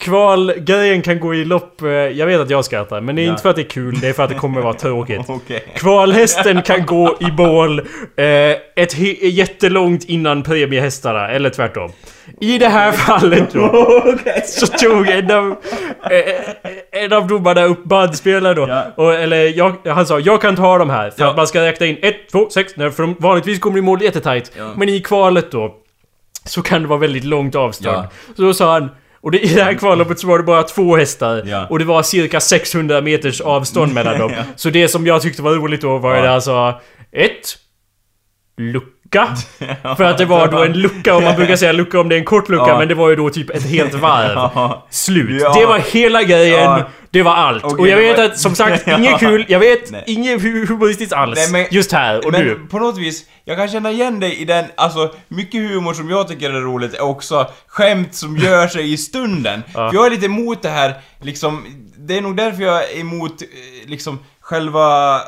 Kvalgrejen kan gå i lopp... eh, Jag vet att jag skrattar, men det är Ja. inte för att det är kul, det är för att det kommer vara tråkigt. [LAUGHS] Okej. Kvalhästen [LAUGHS] kan gå i mål eh, ett jättelångt innan premiehästarna, eller tvärtom. I det här fallet då, [LAUGHS] så tog en av, eh, en av domarna upp bandspelare då. Ja. Och, eller jag, han sa, jag kan ta de här. För Ja. att man ska räkna in 1, 2, 6, för de vanligtvis kommer i mål jättetajt. Men i kvalet då, så kan det vara väldigt långt avstånd. Så då sa han, och det, i det här kvalloppet så var det bara två hästar. Ja. Och det var cirka 600 meters avstånd mellan [LAUGHS] dem. Ja. Så det som jag tyckte var roligt då var Ja. det alltså... Ett... Lucka. [LAUGHS] För att det var då en lucka, och man brukar säga lucka om det är en kort lucka, Ja. men det var ju då typ ett helt [LAUGHS] varv. Ja. Slut. Ja. Det var hela grejen. Det var allt. Okej, och jag vet att, som sagt, [LAUGHS] inget kul. Jag vet, Nej. inget hu- humoristiskt alls. Nej, men- Just här och men nu. på något vis, jag kan känna igen dig i den, alltså mycket humor som jag tycker är roligt är också skämt som gör sig i stunden. För jag är lite emot det här, liksom, det är nog därför jag är emot, eh, liksom, själva, eh,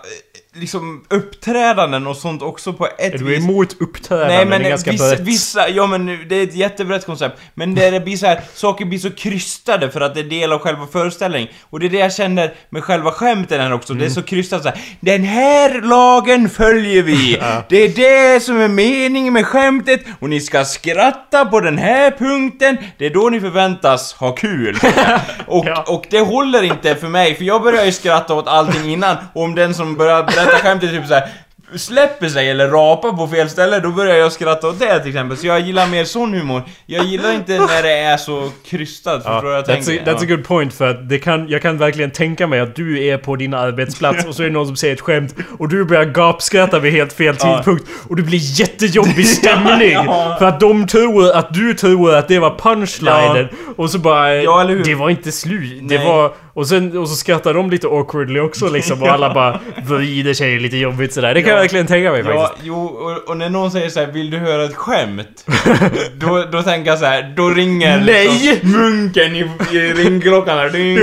liksom uppträdanden och sånt också på ett Är du vis. emot uppträdanden? Nej men det är ganska vissa, brett. vissa, ja men det är ett jättebrett koncept. Men det, det blir så här, saker blir så krystade för att det är del av själva föreställningen. Och det är det jag känner med själva skämten här också. Det är Mm. så krystat så här. Den här lagen följer vi! [LAUGHS] Det är det som är meningen med skämtet och ni ska skratta på den här punkten. Det är då ni förväntas ha kul. [LAUGHS] och, Ja. och det håller inte för mig, för jag börjar ju skratta åt allting innan. Och om den som börjar berätta skämtet typ så här släpper sig eller rapar på fel ställe, då börjar jag skratta åt det till exempel. Så jag gillar mer sån humor. Jag gillar inte när det är så krystat, förstår du vad jag that's, a, tänker? that's a good point för att det kan, jag kan verkligen tänka mig att du är på din arbetsplats och så är det någon som säger ett skämt och du börjar gapskratta vid helt fel Ja. tidpunkt och det blir jättejobbig [LAUGHS] stämning Ja. för att de tror att du tror att det var punchlinen och så bara Ja, det var inte slut. Det var och sen och så skrattar de lite awkwardly också liksom och alla bara vrider sig lite jobbigt sådär. Det kan Ja. jag verkligen tänka mig Ja, faktiskt. jo, och, och när någon säger så här, vill du höra ett skämt? [LAUGHS] då, då tänker jag så här, då ringer Nej! liksom munken i, i ringklockan här. Ding,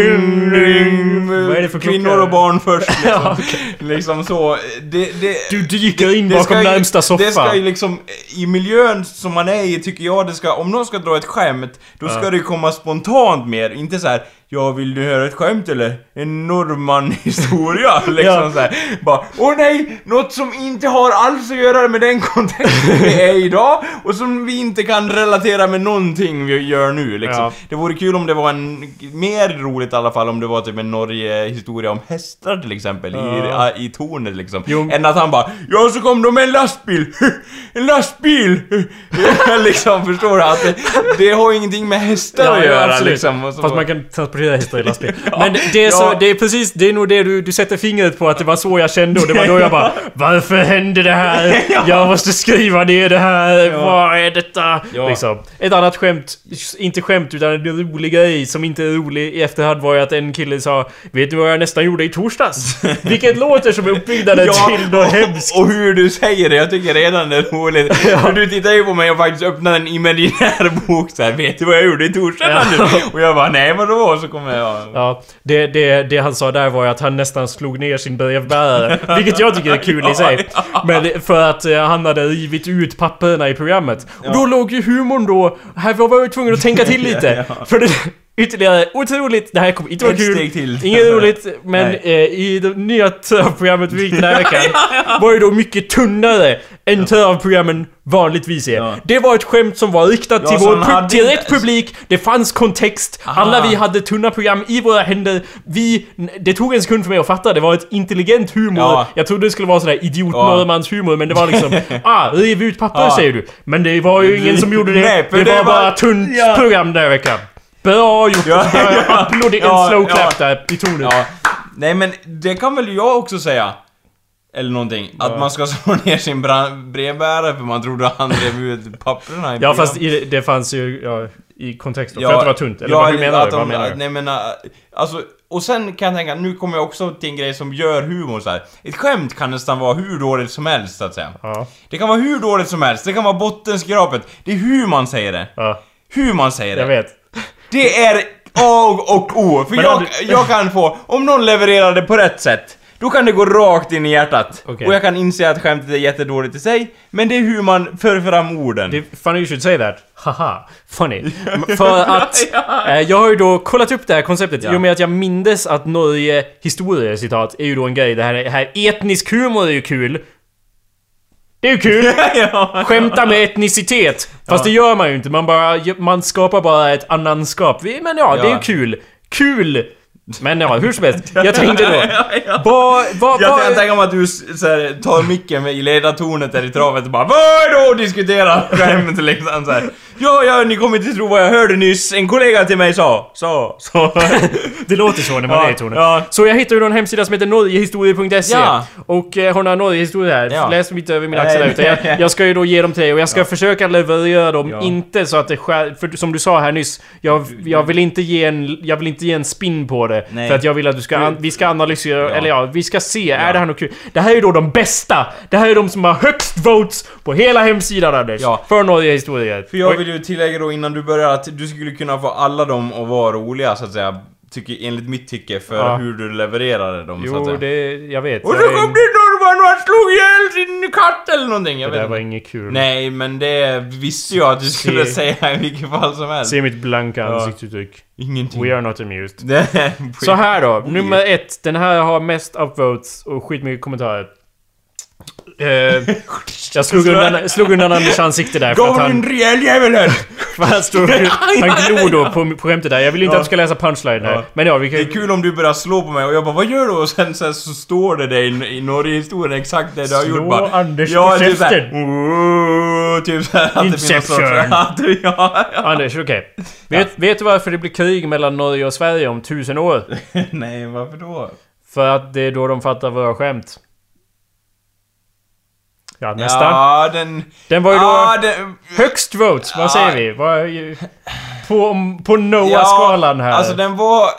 ding, Vad är det för klocka? Kvinnor och barn först [LAUGHS] liksom. Ja, liksom så. Det, det, Du dyker in det bakom ju- närmsta soffa. Det ska ju liksom, i miljön som man är i tycker jag det ska, om någon ska dra ett skämt, då ska Ja. det komma spontant mer, inte så här. Ja, vill du höra ett skämt eller? En norrman-historia? [LAUGHS] liksom Ja. så här. Bara, åh nej! Något som inte har alls att göra med den kontexten vi är idag och som vi inte kan relatera med någonting vi gör nu liksom. Ja. Det vore kul om det var en, mer roligt i alla fall om det var typ en Norge-historia om hästar till exempel, Ja. i, i tornet liksom. Jo. Än att han bara Ja, så kom de med en lastbil! [LAUGHS] En lastbil! [LAUGHS] liksom, förstår du? Att det, det har ingenting med hästar att göra absolut. liksom. Fast bara- man kan i lastbil. [LAUGHS] Men det- är, så, Ja. det är precis, det är nog det du, du sätter fingret på att det var så jag kände och det var då jag bara [LAUGHS] Varför hände det här? [LAUGHS] Jag måste skriva ner det här, vad är detta? Liksom. Ett annat skämt, inte skämt utan en rolig grej som inte är rolig i efterhand var ju att en kille sa Vet du vad jag nästan gjorde i torsdags? Vilket låter som uppbyggnaden till något hemskt. och hur du säger det, jag tycker redan det är roligt. För du tittar ju på mig och faktiskt öppnar en imaginär bok så här. Vet du vad jag gjorde i torsdags Ja. Och jag bara, nej vadå? Kommer jag... Ja, det, det, det han sa där var ju att han nästan slog ner sin brevbärare. Vilket jag tycker är kul i [LAUGHS] sig. Men för att eh, han hade rivit ut papperna i programmet. Och då låg ju humorn då... Här var vi tvungna att tänka till [LAUGHS] lite. För det, Ytterligare otroligt, det här kommer inte vara Ett kul. steg till. Inget [LAUGHS] roligt, men Nej. eh, i det nya törprogrammet vi fick den här veckan var ju då mycket tunnare än törprogrammen vanligtvis är. Ja. Det var ett skämt som var riktat Ja, till, så vår, han pu- hade till inte- publik, det fanns kontext, alla vi hade tunna program i våra händer. Vi, det tog en sekund för mig att fatta, det var ett intelligent humor. Ja. Jag trodde det skulle vara sådär idiot humor, men det var liksom [LAUGHS] ah, riv ut papper Ja. säger du. Men det var ju ingen som gjorde det. Nej, för det, det var var- bara tunt Ja. program den här veckan. Bra gjort! Ja, Ja, ja. Applåder, en Ja, slow ja. clap där i tonen. Ja. Nej men det kan väl jag också säga. Eller någonting. Att man ska [LAUGHS] slå ner sin brevbärare för man trodde han drev ut papperna i Ja fast i, det fanns ju ja, i kontext då, för att det var tunt. Eller ja, vad hur menar att du? Vad de- menar du? Nej men, äh, alltså, och sen kan jag tänka, nu kommer jag också till en grej som gör humor så här. Ett skämt kan nästan vara hur dåligt som helst så att säga. Ja, Det kan vara hur dåligt som helst, det kan vara bottenskrapet. Det är hur man säger det. ja, Hur man säger det. jag vet. Det är A och O. För Men jag, du- jag kan få, om någon levererar det på rätt sätt, då kan det gå rakt in i hjärtat. Okej. Och jag kan inse att skämtet är jättedåligt i sig, men det är hur man för fram orden. Det är funny you should say that. Haha, funny. [LAUGHS] För att eh, jag har ju då kollat upp det här konceptet i och med att jag mindes att Norge historia citat är ju då en grej. Det här, det här etnisk humor är ju kul. Det är ju kul! [LAUGHS] ja. Skämta med etnicitet! Fast det gör man ju inte, man bara, man skapar bara ett annanskap. Men ja, det är ju kul. Kul! Men ja, hur som helst. Jag tänkte då... [LAUGHS] ja. Vad... Vad... Jag vad- kan tänka mig att du så här, tar micken i ledartornet där i travet och bara Vad är det och diskuterar [LAUGHS] skämt liksom så här. Ja, ja, ni kommer inte tro vad jag hörde nyss. En kollega till mig sa, sa, sa. [LAUGHS] Det låter så när man Ja, är i tonen. ja. Så jag hittade en hemsida som heter norgehistoria.se Ja. Och eh, hon har Norgehistoria här. Ja. Läs inte över min axel utan jag, [LAUGHS] jag ska ju då ge dem till dig och jag ska försöka leverera dem, inte så att det skär, För som du sa här nyss, jag, jag, vill inte ge en, jag vill inte ge en spin på det. Nej. För att jag vill att du ska, vi ska analysera, eller ja, vi ska se, är det här något kul? Det här är ju då de bästa! Det här är de som har högst votes på hela hemsidan Anders. Ja. För Norgehistoria. För jag vill ju tillägga då innan du börjar att du skulle kunna få alla dem att vara roliga så att säga. Tycker, enligt mitt tycke för Ja. hur du levererade dem så att Jo, säga. det... Jag vet. Och så kom det Norman och han slog ihjäl sin katt eller någonting. Jag Det där vet var inte. inget kul. Nej, men det visste jag att du skulle Se- säga i vilket fall som helst. Se mitt blanka Ja. ansiktsuttryck. Ingenting. We are not amused. [LAUGHS] Så här då, nummer ett. Den här har mest upvotes och skitmycket kommentarer. Eh, jag slog undan, slog undan Anders ansikte där för att han, rejäl jävel här! [LAUGHS] han, stod, han glor då på, på skämtet där. Jag vill inte Ja. att du ska läsa punchline här. Ja. Men ja, vi Det är kan... kul om du börjar slå på mig och jag bara 'Vad gör du?' och sen, sen så står det där i, Norgehistorien exakt det du har Slå gjort bara Anders Ja, på typ käften. Typ såhär det. Inception. [LAUGHS] Att du- ja, ja. Anders, okej. Vet, vet du varför det blir krig mellan Norge och Sverige om tusen år? [LAUGHS] Nej, varför då? För att det är då de fattar våra skämt. Ja, nästa. Ja, den... Den var ju då... Ja, den... Högst votes, vad Ja. säger vi? Vad, på, på Noah-skalan här. Alltså den var...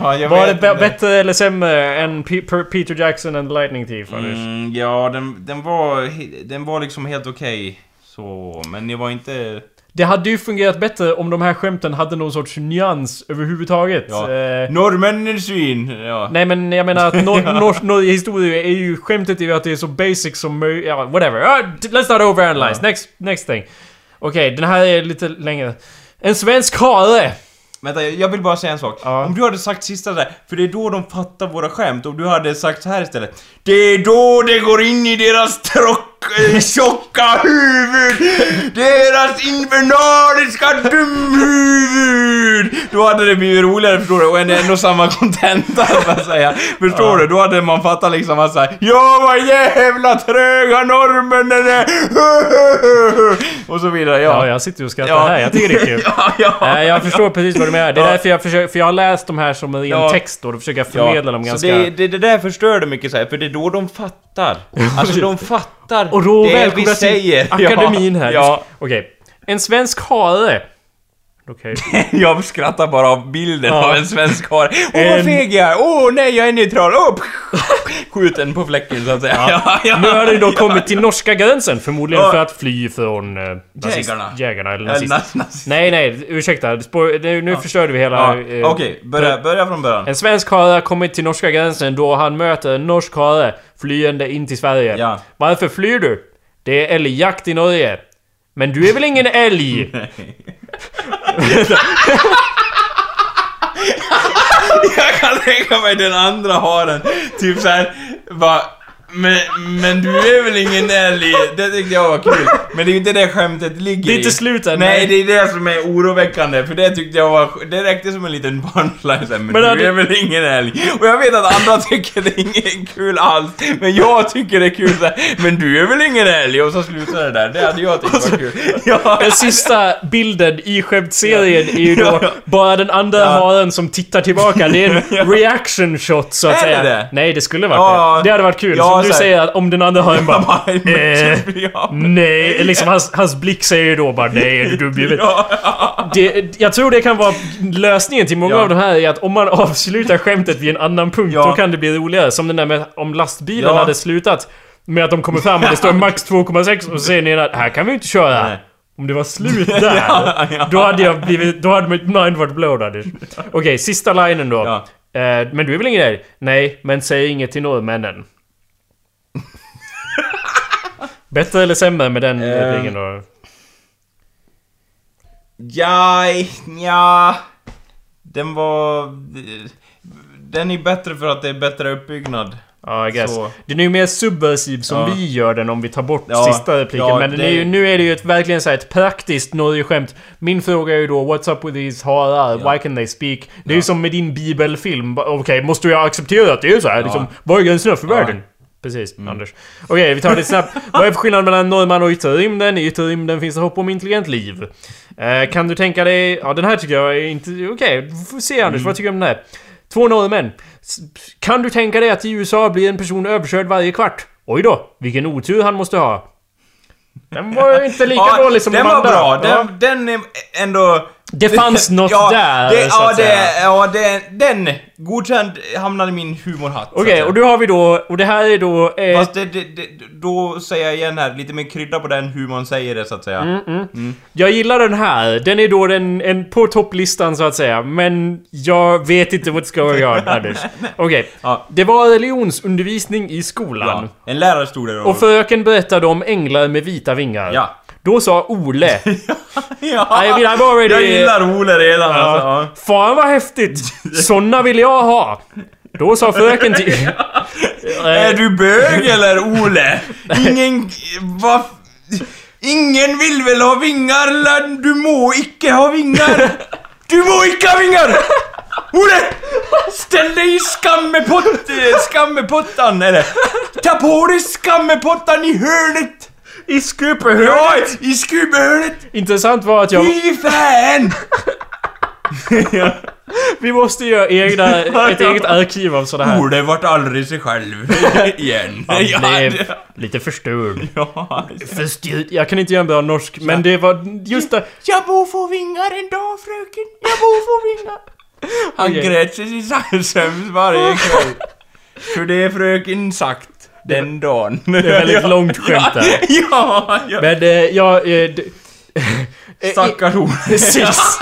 [LAUGHS] ja, var det inte. bättre eller sämre än P- Peter Jackson and the Lightning Thief? Mm, ja, den, den var... Den var liksom helt okej. Så, men det var inte... Det hade ju fungerat bättre om de här skämten hade någon sorts nyans överhuvudtaget. Ja. Eh, Norrmännens svin! Ja. nej men jag menar att nor- [LAUGHS] nor- Norge-historia är ju... Skämtet är ju att det är så basic som möjligt. Ja, whatever. T- let's not overanalyze. Ja. Next, next thing. Okej, den här är lite längre. En svensk hare! Vänta, jag vill bara säga en sak. Ja. Om du hade sagt sista där, för det är då de fattar våra skämt, och du hade sagt så här istället. Det är då det går in i deras trock, tjocka huvud! Deras infernaliska dumhuvud! Då hade det blivit roligare, förstår du? Och ändå- ändå samma kontenta, [LAUGHS] så att säga. Förstår du? Då hade man fattat liksom att säga Ja, vad jävla tröga norrmännen är! [LAUGHS] Och så vidare, Ja, ja. jag sitter och skrattar här. Jag tycker det är kul. [LAUGHS] ja, ja. Jag förstår precis vad du menar. Det är Ja. därför jag försöker... För jag har läst de här som en Ja. text då. Då försöker jag förmedla dem så ganska... det, det, det där förstör det mycket så här, för det är då de fattar. Alltså de fattar Och då det vi säger. akademin här. Ja, Okej. En svensk hare. Okej. [LAUGHS] jag skrattar bara av bilden Ja. av en svensk hare. Åh En- vad feg jag är! Åh nej jag är neutral! Åh! Skjuten på fläcken så att säga. Ja. [LAUGHS] Ja, Nu har det då kommit till norska gränsen. Förmodligen för att fly från... Eh, Jägarna. Jägarna eller Eller nazist. nas- [LAUGHS] nas- Nej, nej. Ursäkta. Spår, nu nu förstörde vi hela... Eh, Okej, börja, börja från början. En svensk hare har kommit till norska gränsen då han möter en norsk hare flyende in till Sverige. Varför flyr du? Det är älgjakt i Norge. Men du är väl ingen älg? Jag kan tänka mig den andra haren, typ såhär, bara men, men du är väl ingen älg? Det tyckte jag var kul. Men det är ju inte det skämtet ligger Det är inte i. slut än, Nej, det är det som är oroväckande. För det tyckte jag var... Det räckte som en liten punchline sen. Men, Men du hade- är väl ingen älg? Och jag vet att andra tycker det är inget kul alls. Men jag tycker det är kul så här, Men du är väl ingen älg? Och så slutar det där. Det hade jag tyckt var kul. Ja. Den sista bilden i skämtserien är ju då bara den andra Ja. haren som tittar tillbaka. Det är en [LAUGHS] reaction shot så att Är säga. det? Nej, det skulle varit Ja. det. Det hade varit kul. Ja, du säger att om den andra haren bara... [LAUGHS] eh, ja. nej, liksom hans, hans blick säger ju då bara nej, är du dum i huvudet?" [LAUGHS] Ja. det, Jag tror det kan vara lösningen till många Ja. av de här är att om man [LAUGHS] avslutar skämtet vid en annan punkt, Ja. då kan det bli roligare. Som den där med om lastbilen Ja. hade slutat med att de kommer fram och det står max 2,6 och så säger ni att här kan vi inte köra. Nej. Om det var slut där, Ja, ja. då hade jag blivit... Då hade mitt mind varit Anders. Okej, sista linen då. Ja. Eh, men du är väl ingen älg? Nej, men säg inget till norrmännen. Bättre eller sämre med den Ehm. repliken då? Ja, ja. Den var... Den är bättre för att det är bättre uppbyggnad. Ja, I guess. Så. Den är ju mer subversiv som Ja. vi gör den om vi tar bort Ja, sista repliken. ja, men det- är ju, nu är det ju ett, verkligen så ett praktiskt Norge-skämt. Min fråga är ju då What's up with these harar? Why can they speak? Det är ju som med din bibelfilm. Okej, måste jag acceptera att det är så här? Liksom, vad är gränserna för världen? Precis, Anders. Okej, vi tar det snabbt. Vad är skillnaden mellan norrman och yttre rymden? I yttre rymden finns det hopp om intelligent liv. Eh, kan du tänka dig... Ja, den här tycker jag är inte... Okej, vi får se Anders. Vad tycker du om den här? Två norrmän. Kan du tänka dig att i USA blir en person överkörd varje kvart? Oj då, vilken otur han måste ha. Den var ju inte lika dålig som den de var andra. bra. Ja. Den, den är ändå... Det [LAUGHS] fanns något ja, där, Det, så ja, att det, säga. ja, det, den godkänd hamnade i min humorhatt. Okej, säga. och då har vi då... Och det här är då... Eh, Fast det, det, det, då säger jag igen här, lite mer krydda på den hur man säger det så att säga. Mm, Jag gillar den här. Den är då den, en, på topplistan så att säga. Men jag vet inte what's going on, Anders. Okej. Ja. Det var religionsundervisning i skolan. Ja. En lärare stod där och... Och fröken berättade om änglar med vita vingar. Ja. Då sa Ole... [LAUGHS] ja. I mean, I've already- Jag gillar Ole redan alltså. Ja. Ja. Fan vad häftigt! Såna vill jag ha! Då sa fröken till... [LAUGHS] Är du bög eller Ole? Ingen... Vad... Ingen vill väl ha vingar? eller? Du må icke ha vingar! Du må icke ha vingar! Ole! Ställ dig i skammepott... Skammepottan det. Ta på dig skammepottan i hörnet! I skupehörnet! Ja, i skubehörnet! Intressant var att jag... Fy fan! [LAUGHS] Vi måste göra egna, [LAUGHS] ett eget arkiv av sådana här. Ole vart aldrig sig själv [LAUGHS] igen. Han Ja, blev lite förstörd. Ja, Förstyrd. Jag kan inte göra en bra norsk, men det var just det. Jag bor få vingar en dag fröken, jag bor få vingar. Han Okej. grät sig i sömns varje kväll. För det fröken sagt den dagen. Det är väldigt [LAUGHS] långt skämt där. [LAUGHS] Ja, ja. Men eh, jag... Eh, [LAUGHS] Stackars [LAUGHS] Ole. Precis.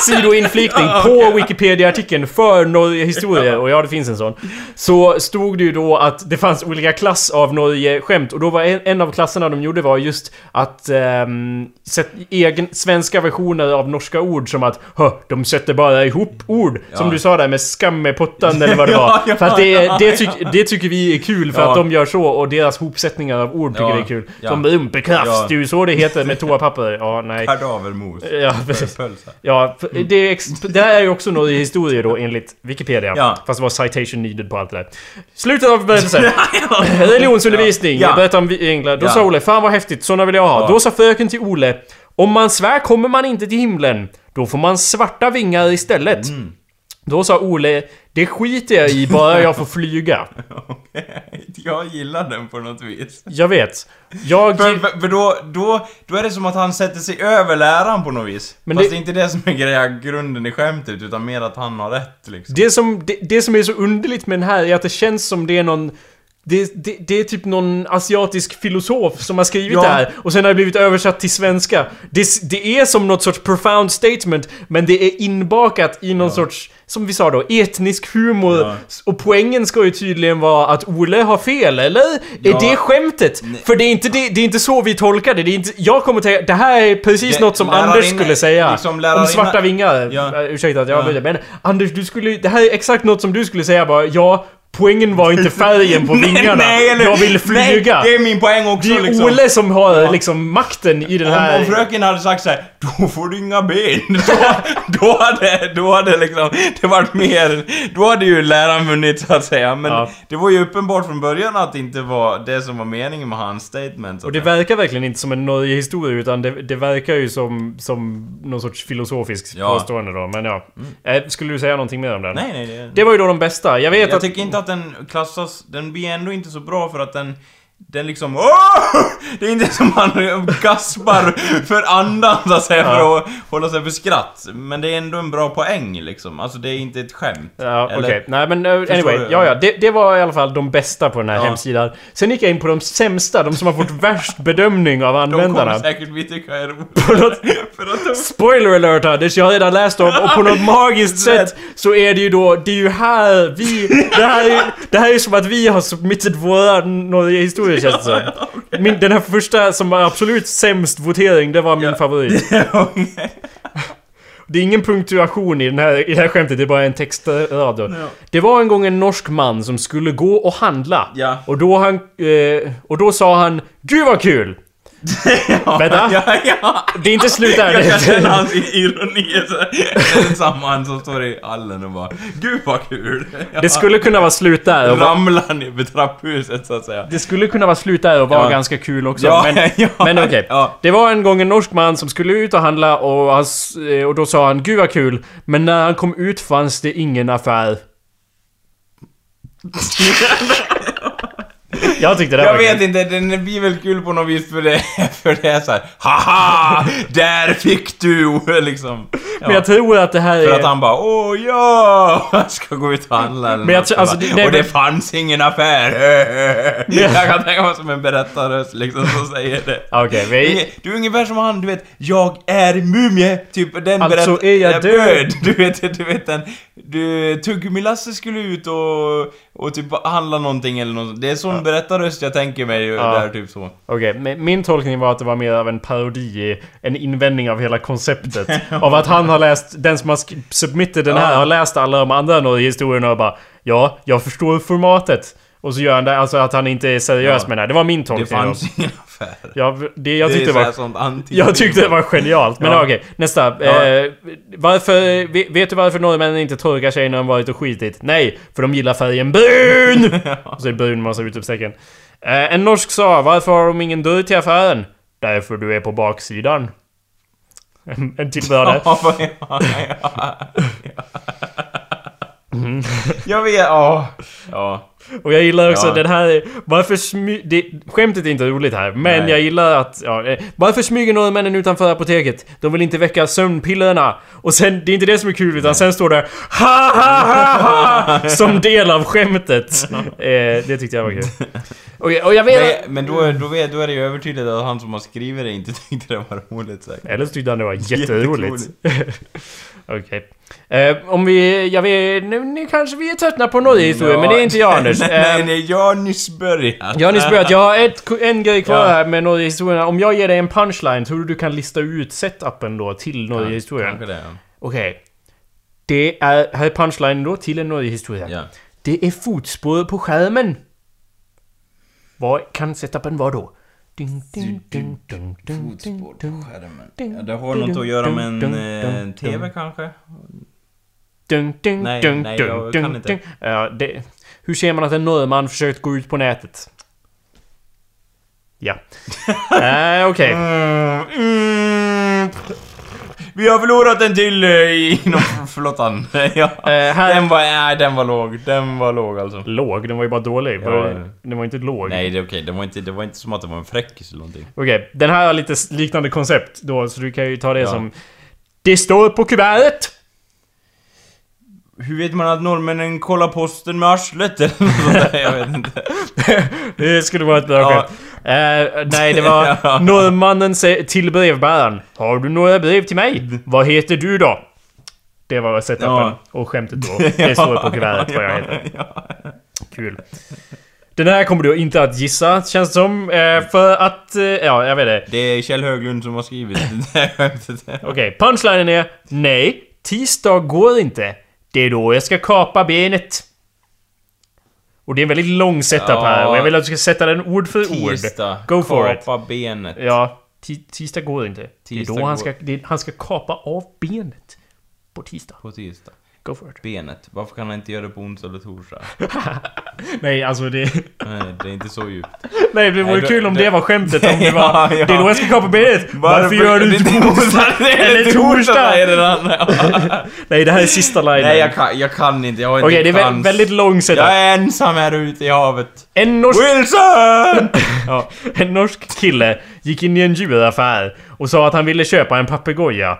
Sidoinflikning. På Wikipedia-artikeln för Norge historia, och ja det finns en sån. Så stod det ju då att det fanns olika klass av Norge-skämt och då var en, en av klasserna de gjorde var just att um, sätt, egen, svenska versioner av norska ord som att Hö, de sätter bara ihop ord. Som Ja. du sa där med skammepottan eller vad det [LAUGHS] var. ja, för att det, det, tyck, det tycker vi är kul för att de gör så och deras hopsättningar av ord tycker det är kul. Som rumpekraft, Ja. det är ju så det heter med [LAUGHS] toapapper. Ja, nej. Kadavermos. Ja, precis. Pölsa. Ja, för det, är det här är ju också något i historia då enligt Wikipedia. Ja. Fast det var citation needed på allt det där. Slutet av berättelsen. [LAUGHS] Religionsundervisning. Ja. Berättar om England. Då Ja. sa Ole, fan vad häftigt, såna vill jag ha. Då sa fröken till Ole, om man svär kommer man inte till himlen. Då får man svarta vingar istället. Mm. Då sa Ole, det skiter jag i bara jag får flyga. [LAUGHS] Jag gillar den på något vis. Jag vet. Jag... För, för, för då, då, då är det som att han sätter sig över läraren på något vis. Men Fast det- det är inte det som är greja, grunden i skämtet, utan mer att han har rätt liksom. Det som, det, det som är så underligt med den här är att det känns som det är någon det, det, det är typ någon asiatisk filosof som har skrivit Ja. det här och sen har det blivit översatt till svenska. Det, det är som något sorts profound statement men det är inbakat i någon sorts, som vi sa då, etnisk humor. Ja. Och poängen ska ju tydligen vara att Olle har fel, eller? Är Ja. det skämtet? För det är, inte det, det är inte så vi tolkar det. det är inte, jag kommer tänka, det här är precis Det- något som Anders skulle säga. liksom om svarta vingar. Ja. Ursäkta att jag Ja. avbryter, men Anders, du skulle, det här är exakt något som du skulle säga bara, ja, poängen var inte [LAUGHS] färgen på vingarna. Nej, eller- jag vill flyga. Nej, det är min poäng också det är liksom. Olle som har liksom makten i den här... om fröken hade sagt så här, då får du inga ben. [LAUGHS] Då, då hade, då hade liksom, det varit mer, då hade ju läraren vunnit så att säga. Men Ja. det var ju uppenbart från början att det inte var det som var meningen med hans statement. Och det verkar verkligen inte som en nöje historia utan det, det verkar ju som, som någon sorts filosofiskt Ja. påstående då. Men ja. Eh, skulle du säga någonting mer om den? Nej, nej, det... Det var ju då de bästa. Jag vet jag att... tycker inte att den klassas, den blir ändå inte så bra för att den den liksom Åh! Det är inte [LAUGHS] som man gaspar för andan så att säga för att hålla sig för skratt. Men det är ändå en bra poäng liksom. Alltså det är inte ett skämt. Ja, okej. Eller- Nej men uh, anyway, du? ja ja. Det, det var i alla fall de bästa på den här Ja. hemsidan. Sen gick jag in på de sämsta, de som har fått värst bedömning av De användarna. kommer säkert vi tycka är [LAUGHS] de... Spoiler alert Anders, jag har redan läst om och på något [LAUGHS] magiskt sätt så är det ju då, det är ju här vi... Det här är, det här är som att vi har submitted våra några historier känns det som. [LAUGHS] Min, den här första som var absolut sämst votering, det var min favorit. [LAUGHS] Det är ingen punktuation i, den här, i det här skämtet, det är bara en textrad. Ja. Det var en gång en norsk man som skulle gå och handla. Ja. Och då han... Eh, och då sa han Gud vad kul! [LAUGHS] Vänta. Ja, ja. Det är inte slut där. Jag kan känna hans ironi. samma han som står i hallen och bara Gud vad kul! Ja. Det skulle kunna vara slut där. Och Ramlar ner för trapphuset så att säga. Det skulle kunna vara slut där och vara Ja. ganska kul också. Ja, men [LAUGHS] ja, men okej. ja. Det var en gång en norsk man som skulle ut och handla och, han, eh, och då sa han Gud vad kul. Men när han kom ut fanns det ingen affär. [LAUGHS] Jag tyckte det Jag var vet kul. inte, den blir väl kul på något vis för det, [LAUGHS] för det är såhär Haha! Där fick du! [LAUGHS] Liksom. Ja. Men jag tror att det här För är... att han bara Åh ja! [LAUGHS] Jag ska gå ut och handla eller Men jag tror- alltså, Bara, det- det- Och det fanns ingen affär! jag kan tänka mig som en berättarröst liksom som säger det. Okej, vi... Du är ungefär som han, du vet, jag är mumie, typ den Alltså berätt- är jag död. Du vet, du vet den, du, Tuggummi-Lasse skulle ut och, och typ handla någonting eller något. Det är sån berättarröst jag tänker mig Ja. där typ så. Okej, men min tolkning var att det var mer av en parodi, en invändning av hela konceptet. [LAUGHS] av att han har läst, den som har submitted den här Ja. har läst alla de andra Norge-historierna och bara Ja, jag förstår formatet. Och så gör han det, alltså att han inte är seriös Ja. med det här. Det var min Det tolkning. fanns då. ingen affär. Ja, det jag det tyckte är så här var... Jag tyckte det var genialt, men Ja. okej. Nästa. Ja. Eh, varför... ve- Vet du varför norrmännen inte torkar sig när de varit och skitit? Nej, för de gillar färgen brun! [LAUGHS] och så är det brun massa utropstecken. Eh, en norsk sa, varför har de ingen dörr till affären? Därför du är på baksidan. En, en till [LAUGHS] ja, ja. [LAUGHS] Jag vet, ja. Ja. Och jag gillar också Ja. den här... Varför smy... Det, skämtet är inte roligt här, men Nej. jag gillar att... Ja, eh, varför smyger norrmännen utanför apoteket? De vill inte väcka sömnpillerna. Och sen, det är inte det som är kul, utan sen står det ha ha ha ha [LAUGHS] Som del av skämtet. eh, det tyckte jag var kul. Och, jag- och jag vet... Men, men då, då, vet, då är det ju övertydligt att han som har skrivit det inte [LAUGHS] tyckte det var roligt säkert. Eller så tyckte han det var [LAUGHS] jätteroligt. Okej. Eh, om vi... Jag vet... Nu, nu kanske vi är tröttna på Norge-historien, men det är inte jag Anders. [LAUGHS] nej, Eh, nej, nej, jag har nyss börjat. Jag har nyss börjat, jag har ett, en grej kvar Ja. här med Norge-historierna. Om jag ger dig en punchline, tror du du kan lista ut setupen då till Norge-historien? Kanske det, ja. Okej. Det är, här är punchline då till en Norge-historia. ja. Det är fotspår på skärmen. Vad kan setupen vara då? Fotspår på skärmen. Ja, det har något att göra med en eh, TV kanske? ding, ding, Nej, ding, nej, jag kan inte. Ja, det, hur ser man att en norrman försökt gå ut på nätet? Ja. äh, [LAUGHS] Okej. Mm, mm. Vi har förlorat en till eh, [LAUGHS] inom flottan. [LAUGHS] ja. Eh, här- Den var, nej, den var låg. Den var låg alltså. Låg? Den var ju bara dålig. Ja. Den var inte låg. Nej, det är okej. Det, var inte, det var inte som att det var en fräckis eller någonting. Okej, den här har lite s- liknande koncept då, så du kan ju ta det Ja. som... Det står på kuvertet! Hur vet man att norrmännen kollar posten med arslet eller något sånt där? Jag vet inte. [LAUGHS] Det skulle vara ett bra Ja. skämt. Eh, nej, det var [LAUGHS] norrmannen till brevbäraren. Har du några brev till mig? Vad heter du då? Det var setupen Ja. och skämtet då. [LAUGHS] Det står på kuvertet vad jag heter. Kul. Den här kommer du inte att gissa, känns det som. Eh, för att... Eh, ja, jag vet det. Det är Kjell Höglund som har skrivit det där [LAUGHS] skämtet. Okej, punchlinen är Nej, tisdag går inte. Det är då jag ska kapa benet. Och det är en väldigt lång setup Ja. här och jag vill att du ska sätta den ord för ord. Tisdag. Go for it. Kapa benet. Ja, ti- tisdag går inte. Tisdag det är då han ska, det, han ska kapa av benet. På tisdag. På tisdag. Go for it. Benet. Varför kan han inte göra det på onsdag eller torsdag? [LAUGHS] Nej, alltså det... Nej, det är inte så djupt. Nej, det vore Nej, då- kul om det- det var skämtet. Om det [LAUGHS] var... Ja, ja. Det är då jag ska kapa benet. Varför, gör du inte på onsdag eller torsdag? [LAUGHS] Nej, det här är sista linen. Nej, jag kan, jag kan inte. Jag har inte Okej, det är vä- väldigt lång setup. Jag är ensam här ute i havet. En norsk... Wilson! Ja, en norsk kille gick in i en djuraffär och sa att han ville köpa en papegoja.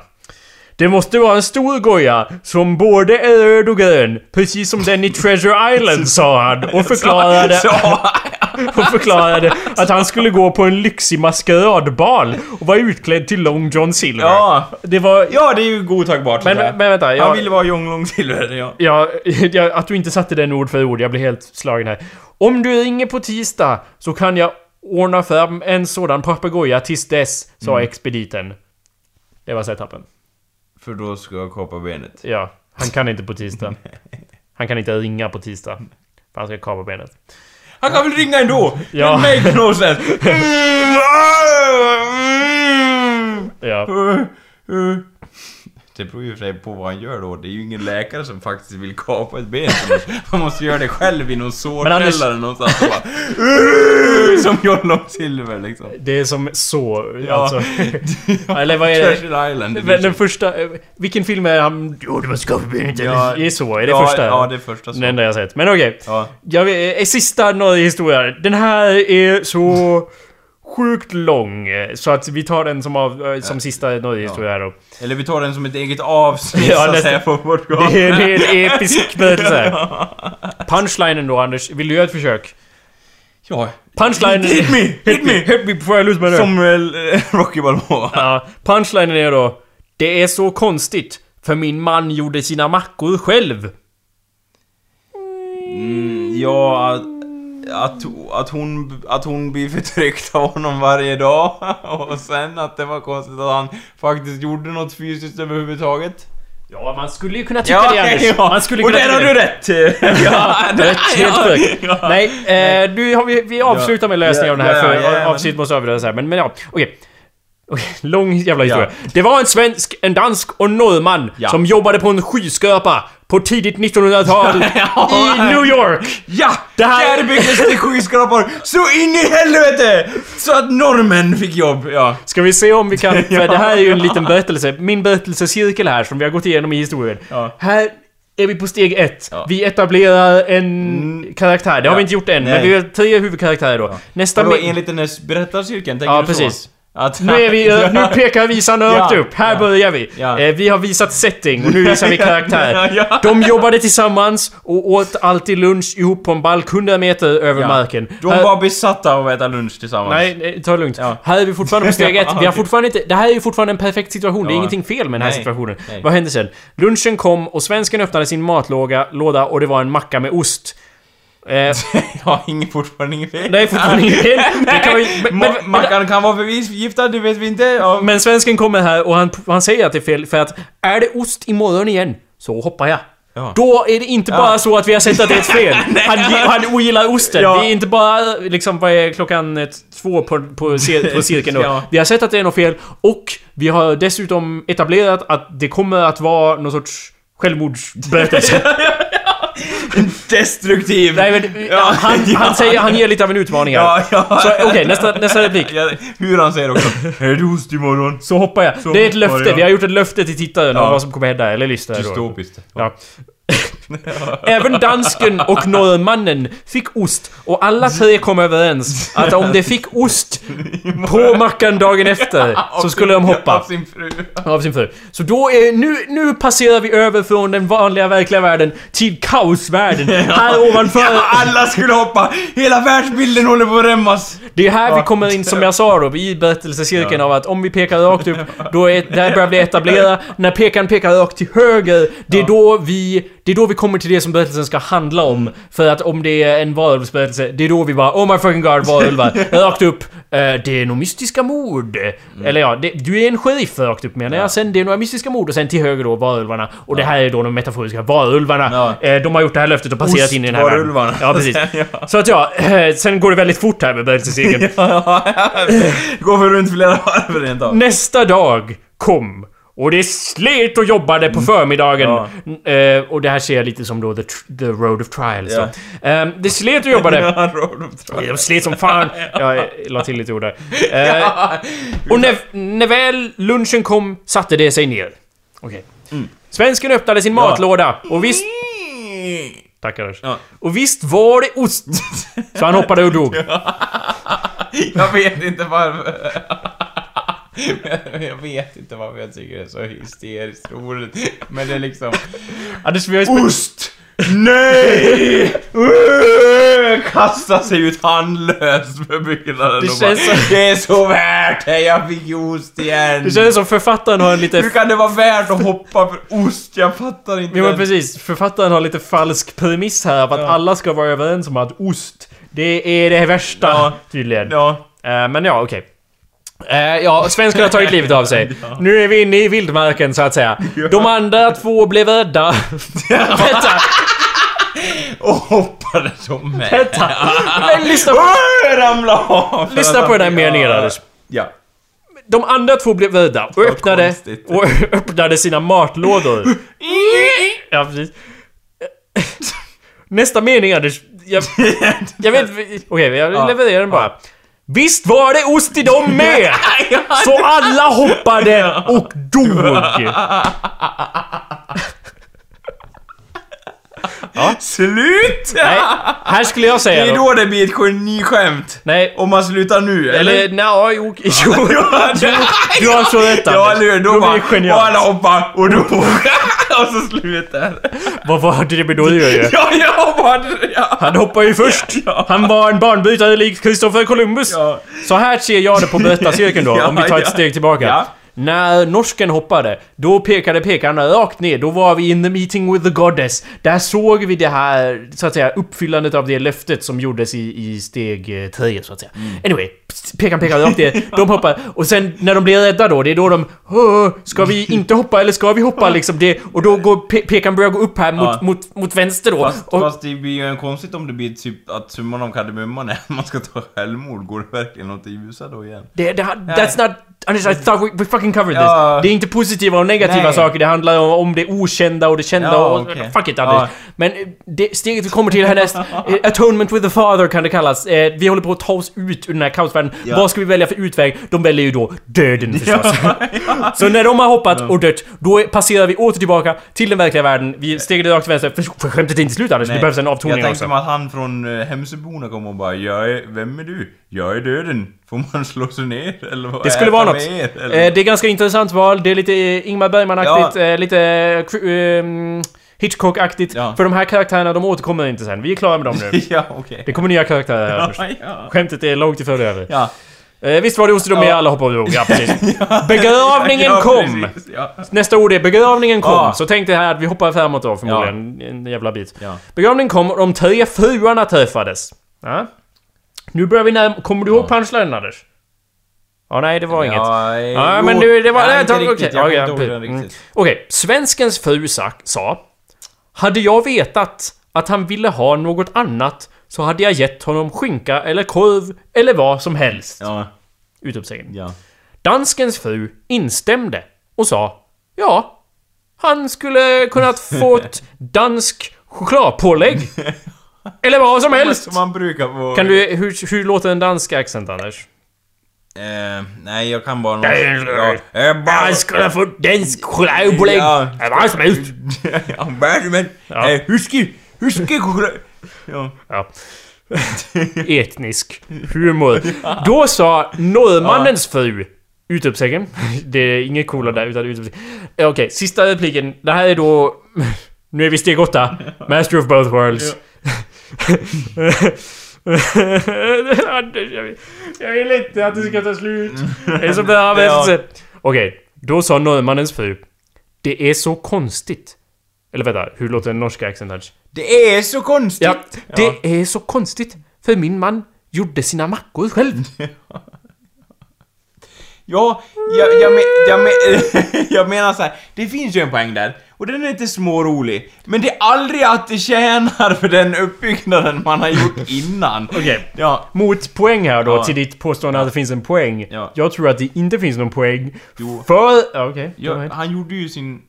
Det måste vara en stor goja som både är röd och grön, precis som den i Treasure Island, sa han och förklarade, [LAUGHS] och förklarade att han skulle gå på en lyxig maskeradbal och vara utklädd till Long John Silver. ja. Det var... ja, det är ju godtagbart. Men, men vänta, jag, Han ville vara John Long Silver, ja. [LAUGHS] Ja, att du inte satte den ord för ord, jag blir helt slagen här. Om du ringer på tisdag så kan jag ordna fram en sådan papegoja tills dess, sa Mm. expediten. Det var setupen. För då ska jag kapa benet. Ja, han kan inte på tisdag. Han kan inte ringa på tisdag. För han ska kapa benet. Han kan väl ringa ändå? Ja. Make no sense. Ja. [LAUGHS] Det beror ju för sig på vad han gör då. Det är ju ingen läkare som faktiskt vill kapa ett ben. Man måste göra det själv i någon Men Anders- sårkällare någonstans. och Bara, [LAUGHS] som John Long Silver liksom. Det är som så, Ja. alltså. [LAUGHS] Eller vad är det? Treasure Island. Men Den första... eh, Vilken film är han... Jo, du måste kapa benet. Ja. Det är så, är det ja, första? Ja, det är första så. Den enda jag sett. Men okej. Ja. Jag vet, eh, sista Norge-historien. Den här är så sjukt lång. eh, Så att vi tar den som, av, eh, som sista Norge-historia här då. Eller vi tar den som ett eget avsnitt [LAUGHS] Ja, så att säga på vårt Det är, det är en episk berättelse. Punchlinen då Anders, vill du göra ett försök? Ja. Punchlinen... Hit me! Hit me! Hit me before I lose my nerve. Som eh, [LAUGHS] Rocky Balboa. Ja, punchlinen är då... Det är så konstigt, för min man gjorde sina mackor själv. Mm, ja, att, att, hon, att hon blir förtryckt av honom varje dag. [LAUGHS] Och sen att det var konstigt att han faktiskt gjorde något fysiskt överhuvudtaget. Ja, man skulle ju kunna tycka det Anders. Man skulle och kunna där har du rätt! [LAUGHS] Ja, [LAUGHS] rätt, helt korrekt. ja. Nej, eh, nu har vi, vi avslutar med lösningen Ja, av den här ja, för ja, ja, avsnittet måste avbrytas här. Men, men ja, okej. Okej, lång jävla historia. Ja. Det var en svensk, en dansk och en norrman Ja. som jobbade på en skyskrapa på tidigt 1900-tal [LAUGHS] Ja. i New York. Ja! Det här- Där byggdes det skyskrapor så in i helvete! Så att norrmän fick jobb, ja. Ska vi se om vi kan... [LAUGHS] För Ja. det här är ju en liten berättelse. Min berättelsecirkel här som vi har gått igenom i historien. Ja. Här är vi på steg ett. Ja. Vi etablerar en karaktär. Det har Ja. vi inte gjort än, men Nej. vi har tre huvudkaraktärer då. Nästa... Vadå, enligt den här berättarcirkeln, tänker Ja, du precis. Att, Nu är vi... [LAUGHS] eh, Nu pekar visan rakt Ja. upp. Här Ja. börjar vi. Ja. Eh, vi har visat setting och nu visar vi [LAUGHS] karaktär. De jobbade tillsammans och åt alltid lunch ihop på en balk 100 meter över marken. De Här- var besatta av att äta lunch tillsammans. Nej, nej, ta det lugnt. Här är vi fortfarande på steg ett. [LAUGHS] Vi har fortfarande inte... Det här är ju fortfarande en perfekt situation. Det är ingenting fel med den här Nej. situationen. Nej. Vad hände sen? Lunchen kom och svensken öppnade sin matlåda låda och det var en macka med ost. Eh, [LAUGHS] Ja, inget, fortfarande inget fel. är fortfarande inget fel. [LAUGHS] Det kan vi, men, men, Ma- Mackan kan vara förgiftad, det vet vi inte. Ja. men svensken kommer här och han, han säger att det är fel för att är det ost imorgon igen så hoppar jag. Ja. Då är det inte bara så att vi har sett att det är ett fel. [LAUGHS] Han, han ogillar osten. Ja. Det är inte bara liksom, vad är klockan eh, två på, på, på cirkeln då. Ja. Vi har sett att det är något fel och vi har dessutom etablerat att det kommer att vara någon sorts självmordsberättelse. Destruktiv! Nej men Ja. han, [LAUGHS] han säger, han ger lite av en utmaning här. Ja, ja. Okej, nästa, nästa replik. Ja, hur han säger också. Är det ost imorgon? Så hoppar jag. Så det är ett löfte. jag. Vi har gjort ett löfte till tittaren om Ja. vad som kommer hända, eller lyssnare då. Dystopiskt. Ja. [LAUGHS] [LAUGHS] Även dansken och norrmannen fick ost och alla tre kom överens att om de fick ost på mackan dagen efter [LAUGHS] så skulle de hoppa. Av sin fru. Av sin fru. Så då är, nu, nu passerar vi över från den vanliga verkliga världen till kaosvärlden. [LAUGHS] Här ovanför. Alla skulle hoppa! Hela världsbilden håller på att rämmas! Det är här vi kommer in som jag sa då, i berättelsecirkeln av att om vi pekar rakt upp, då är, där börjar vi etablera. När pekaren pekar rakt till höger, det är då vi... Det är då vi kommer till det som berättelsen ska handla om. För att om det är en varulvsberättelse, det är då vi bara Oh my fucking god, varulvar. [LAUGHS] rakt upp. eh, det är nog mystiska mord. Eller ja, det, du är en sheriff rakt upp menar jag. Sen det är några mystiska mord och sen till höger då varulvarna. Och det här är då de metaforiska varulvarna. Ja. Eh, de har gjort det här löftet och passerat in i den här världen. Ostvarulvarna. Ja, precis. [LAUGHS] Ja. Så att ja, eh, sen går det väldigt fort här med berättelsecirkeln. [LAUGHS] Gå för runt flera varv rent av. Nästa dag kom. Och det slet och jobbade på förmiddagen. Eh, och det här ser jag lite som då the, the road of trials. Ja. Eh, det slet och jobbade. Ja, Road of Trial. De slet som fan. [LAUGHS] Jag la till lite ord där. [LAUGHS] Eh, och när, när väl lunchen kom satte det sig ner. Okej. Svensken öppnade sin matlåda och visst... [LAUGHS] Tackar. Ja. Och visst var det ost. Så han hoppade och dog. Jag vet inte varför. [LAUGHS] Jag vet inte varför jag tycker det är så hysteriskt roligt. Men det är liksom... Anders, vi har ju spe- Ost! Nej! [LAUGHS] Uh, Kasta sig ut handlöst för byggnaden Det och bara, så- Det är så värt det, jag fick ost igen! Det känns som författaren har en lite... Hur kan det vara värt att hoppa för ost? Jag fattar inte. Jo men precis, författaren har lite falsk premiss här av att alla ska vara överens om att ost, det är det värsta Ja. tydligen. Ja. Eh, men ja, okej. Eh, ja, svensken har tagit livet av sig. [LAUGHS] Nu är vi inne i vildmarken så att säga. De andra två blev rädda. Vänta, [LAUGHS] Och hoppade de med. vänta. Men lyssna på, ramla av! lyssna på den här meningen. Anders. Ja. De andra två blev rädda och öppnade, och öppnade sina matlådor. [LAUGHS] Ja, precis. Nästa mening Anders. Jag, jag vet Okej, jag Ja. levererar den bara. Visst var det ost i dem med! [LAUGHS] Så alla hoppade och dog. [LAUGHS] Slut! Nej, här skulle jag Det säga är då. det blir ett geniskämt. Nej, Om man slutar nu, eller? eller nja, jo, [LAUGHS] jo, du, du har så rätt Ja, eller hur? Då, Då blir bara... det genialt. Och alla hoppar och då... [LAUGHS] och så slutar Vad var det med då ju? [LAUGHS] Ja, jag bara... Ja. Han hoppar ju först. Ja. Han var en banbrytare lik Christopher Columbus. Ja. Så här ser jag det på berättarcirkeln då, Ja, om vi tar ett ja. steg tillbaka. När norsken hoppade, då pekade pekaren rakt ner. Då var vi in the meeting with the goddess. Där såg vi det här, så att säga, uppfyllandet av det löftet som gjordes i, i steg eh, tre, så att säga. Mm. Anyway, pekaren pekade rakt ner. De hoppar. Och sen när de blir rädda då, det är då de... "Åh, Ska vi inte hoppa eller ska vi hoppa liksom? Det, och då går pe pekaren börjar gå upp här mot, Ja. mot, mot vänster då. Fast, och, fast det blir ju konstigt om det blir typ att summan av kardemumman är att man ska ta självmord. Går det verkligen åt det ljusa då igen? Det, det, that's not... Anders, I thought we, we fucking covered this. Ja. Det är inte positiva och negativa Nej. saker, det handlar om, om det okända och det kända Ja, och... okej. Fuck it Anders. Men eh, det, steget vi kommer till härnäst, [LAUGHS] eh, Atonement with the Father kan det kallas. Eh, vi håller på att ta oss ut ur den här kaosvärlden. Ja. Vad ska vi välja för utväg? De väljer ju då döden förstås. Så när de har hoppat och dött, då passerar vi åter tillbaka till den verkliga världen. Vi steget rakt till vänster, för, skämtet är inte slut Anders, det Nej. behövs en Jag avtoning tänkte också. mig att han från uh, Hemsöborna kom och bara jag är, Vem är du? Jag är döden. Får man slå sig ner? Eller vad Det skulle vara något. med er, Eh, det är ganska intressant val. Det är lite eh, Ingmar Bergman-aktigt, eh, lite eh, ehm, Hitchcock-aktigt. Ja. För de här karaktärerna, de återkommer inte sen. Vi är klara med dem nu. [LAUGHS] ja, okej. Det kommer nya karaktärer här. [LAUGHS] Ja, ja. Skämtet är långt ifrån över. Ja. Eh, visst var det ost med Ja. alla hoppade och? Ja, [LAUGHS] precis. Begravningen ja, kom! precis, Ja. Nästa ord är begravningen kom. Ja. Så tänk dig här att vi hoppar framåt då förmodligen. En jävla bit. Begravningen kom och de tre fruarna träffades. Nu börjar vi närma... Kommer du ihåg punchlinen Anders? Ja, nej det var inget. Ja, men du, det var... nej, okej, mm. Okej, svenskens fru sa Hade jag vetat att han ville ha något annat så hade jag gett honom skinka eller korv eller vad som helst. Ja, Utropstecken. ja. Danskens fru instämde och sa Ja, han skulle kunnat [LAUGHS] fått dansk chokladpålägg. [LAUGHS] Eller vad som helst. Som man brukar få... Kan du, hur, hur låter en dansk accent Anders? Eh, nej, jag kan bara... någon-. Ja, jag bara... Skulle få dansk chokladbolägg! Ja. Var [LAUGHS] som helst! ja, bara men... Ja. Eh, huski... Huski. Ja. Ja. Etnisk humor. Då sa norrmannens fru... Utropstecken. [LAUGHS] Det är inget coola där utan utropstecken. Eh, Okej, sista repliken. Det här är då... [LAUGHS] Nu är vi steg åtta. Master of both worlds. Jag, [LAUGHS] vill, jag vill inte att det ska ta slut. Det är så bra berättelse. Okej, då sa norrmannens fru. Det är så konstigt. Eller vänta, hur låter den norska accenten? Det är så konstigt! Ja, det är så konstigt. För min man gjorde sina mackor själv. [LAUGHS] Ja, jag, jag, men, jag, men, [LAUGHS] jag menar så här, det finns ju en poäng där. Och den är inte smårolig. Men det är aldrig att det tjänar för den uppbyggnaden man har gjort [LAUGHS] innan. Okej. Ja. Motpoäng här då Ja. till ditt påstående att det finns en poäng. Ja. Jag tror att det inte finns någon poäng. Jo. För... ja, Okej. ahead. han gjorde ju sin...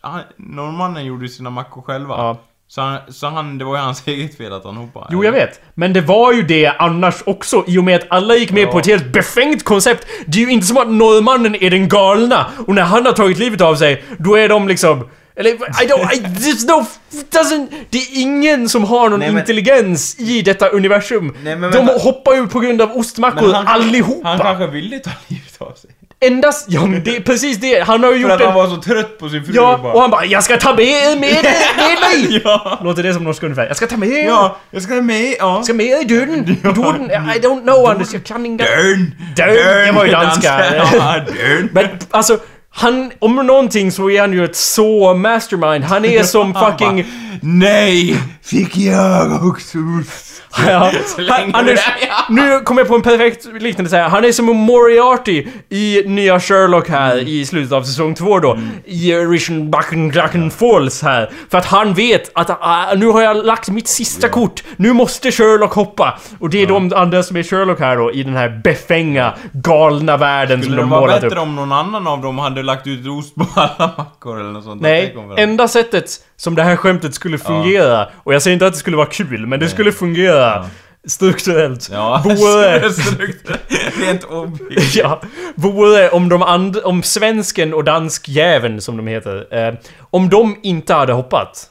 Han, norrmannen gjorde ju sina mackor själva. Ja. Så, han, så han, det var ju hans [LAUGHS] eget fel att han hoppade. Jo, jag vet. Men det var ju det annars också i och med att alla gick med Ja. på ett helt befängt koncept. Det är ju inte som att norrmannen är den galna och när han har tagit livet av sig, då är de liksom... Eller, I don't... I, there's no... Doesn't, det är ingen som har någon Nej, men- intelligens i detta universum. Nej, men de vänta. hoppar ju på grund av ostmackor allihopa. Han kanske ville ta livet av sig. Endast... Ja, men det är precis det. Han har ju För gjort att han var så trött på sin fru Ja, bara... och han bara 'Jag ska ta med, med, med mig!' [LAUGHS] ja. [LAUGHS] Låter det som norska ungefär? 'Jag ska ta med, Ja, jag ska med, ja. jag ska med i döden, [LAUGHS] i döden, I don't know Anders, jag kan inte... Dörn! Dörn, det var ju danska. Ja, dörn. Men alltså, han, om någonting så är han ju ett så mastermind. Han är som [LAUGHS] fucking... Nej! Fick jag också Ja, [LAUGHS] han, Anders, det ja. nu kommer jag på en perfekt liknande säga. Han är som Moriarty i nya Sherlock här Mm. i slutet av säsong två då. I Rischen Backen Draken Falls här. För att han vet att ah, nu har jag lagt mitt sista kort. Nu måste Sherlock hoppa. Och det är de andra som är Sherlock här då i den här befänga, galna världen Skulle som det de vara målat bättre upp. om någon annan av dem hade lagt ut ost på alla mackor eller något sånt? Det Nej, enda sättet som det här skämtet skulle fungera, och jag säger inte att det skulle vara kul, men det skulle fungera strukturellt. Ja, Vore, [LAUGHS] rent objektivt. ja, vore om de and, om svensken och danskjäveln som de heter, eh, om de inte hade hoppat.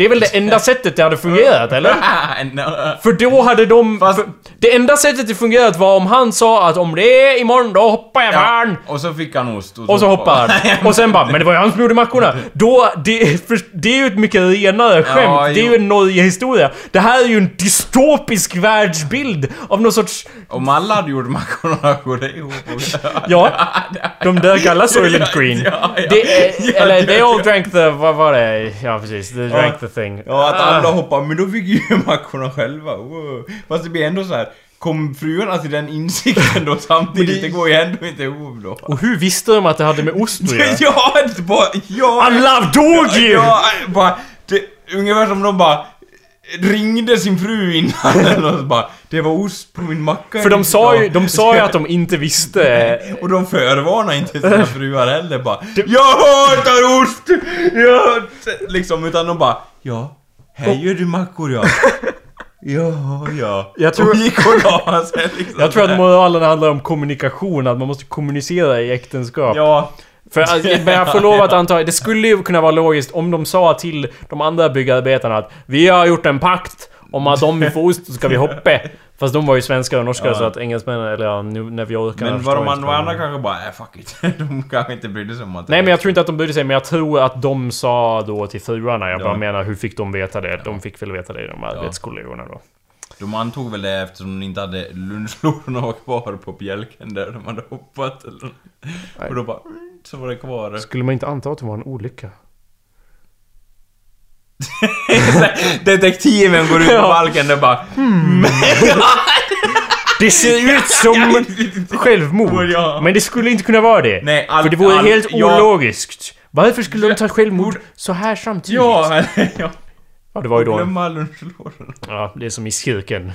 Det är väl det [LAUGHS] enda sättet det hade fungerat, eller? [LAUGHS] För då hade de... Fast- det enda sättet det fungerat var om han sa att om det är imorgon, då hoppar jag fan! Och så fick han ost. Och så hoppar han. [LAUGHS] Och sen bara, men det var ju han som gjorde mackorna. Då, det, för, det är ju ett mycket renare skämt. Ja, det är ju en Norge-historia. Det här är ju en dystopisk världsbild av någon sorts... Om alla hade gjort mackorna går det ihop. Ja, de dök alla Soylent Green. Ja, ja. Det Ja, eller they all drank the... Vad var det? Ja, precis. They drank the thing. Ja, att Ah. alla hoppar, men då fick ju [LAUGHS] mackorna själva. Wow. Fast det blir ändå så här. Kom fruarna till den insikten då [LAUGHS] samtidigt? Det går ju ändå inte ihop då. Och hur visste de att det hade med ost att göra? [LAUGHS] Ja, det bara... Ja, Alla dog ju! Ja, bara... Det, ungefär som de bara ringde sin fru innan och så bara Det var ost på min macka För de sa ju, de sa ju att de inte visste... Och de förvarnar inte sina fruar heller bara Jag hatar ost! Ja, liksom, utan de bara Ja, här gör du mackor ja. [LAUGHS] Ja, ja. Jag tror- Och gick och la sig [LAUGHS] liksom. Jag tror att moralen handlar om kommunikation, att man måste kommunicera i äktenskap. Ja, För alltså, men jag får lov att anta, det skulle ju kunna vara logiskt om de sa till de andra byggarbetarna att Vi har gjort en pakt om att om vi får ost så ska vi hoppa. Fast de var ju svenskar och norskar Ja. så att engelsmännen, eller ja, nu när vi orkar men var de andra kanske bara äh, fuck it. [LAUGHS] De kanske inte brydde sig om att Nej men jag tror inte att de brydde sig, men jag tror att de sa då till fruarna, jag bara Ja. menar hur fick de veta det? De fick väl veta det, de arbetskollegorna då. De antog väl det eftersom de inte hade lunchlådorna var [LAUGHS] kvar på bjälken där de hade hoppat eller Och då bara mm, så var det kvar. Skulle man inte anta att det var en olycka? [LAUGHS] Detektiven går ut på balken och bara Det ser [LAUGHS] ut som självmord! Men det skulle inte kunna vara det. Nej, all- För det vore all- helt ja. ologiskt. Varför skulle de ta självmord så här samtidigt? Ja, [LAUGHS] ja. Ja, det var ju då... Glömma lunchlådorna. Ja, det är som i cirkeln.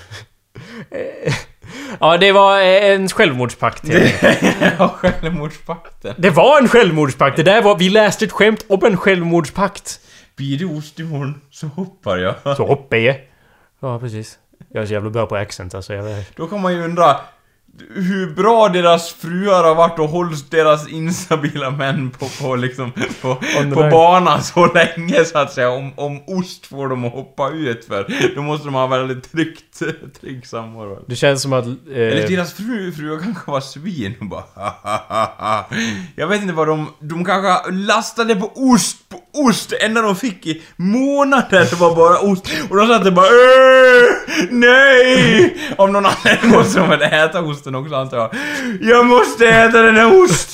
Ja, det var eh, en självmordspakt. enkelt. Ja, självmordspakten. Det var en självmordspakt. Det där var... Vi läste ett skämt om en självmordspakt. Blir det ost imorgon så hoppar jag. Så hoppar jag. Ja, precis. Jag är så jävla bra på accent alltså. Jag vet. Då kan man ju undra hur bra deras fruar har varit och hålls deras instabila män på, på liksom, på, på banan så länge så att säga. Om, om ost får dem att hoppa ut för, då måste de ha väldigt tryggt, [LAUGHS] trygg samvaro. Det känns som att... Eller Eh, deras fru, fruar kanske var svin och bara Jag vet inte vad de... De kanske lastade på ost, på ost! Det enda de fick i månader var bara ost. Och de satt där bara "Åh, Nej! Av någon anledning [LAUGHS] måste de väl äta osten också antar jag. Jag måste äta den här ost!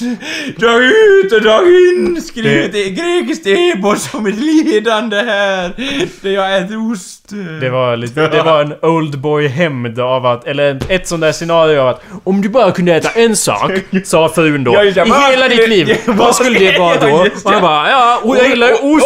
Dag ut och dag in! Skrivit i grekiskt epos om mitt lidande här. Där jag äter ost. det var lite... Det var en oldboy hämnd av att... Eller ett sånt där scenario av att om du bara kunde äta en sak, sa frun då. Det. I hela ditt liv. Vad skulle det vara då? Och han det. bara ja, och jag gillar ost.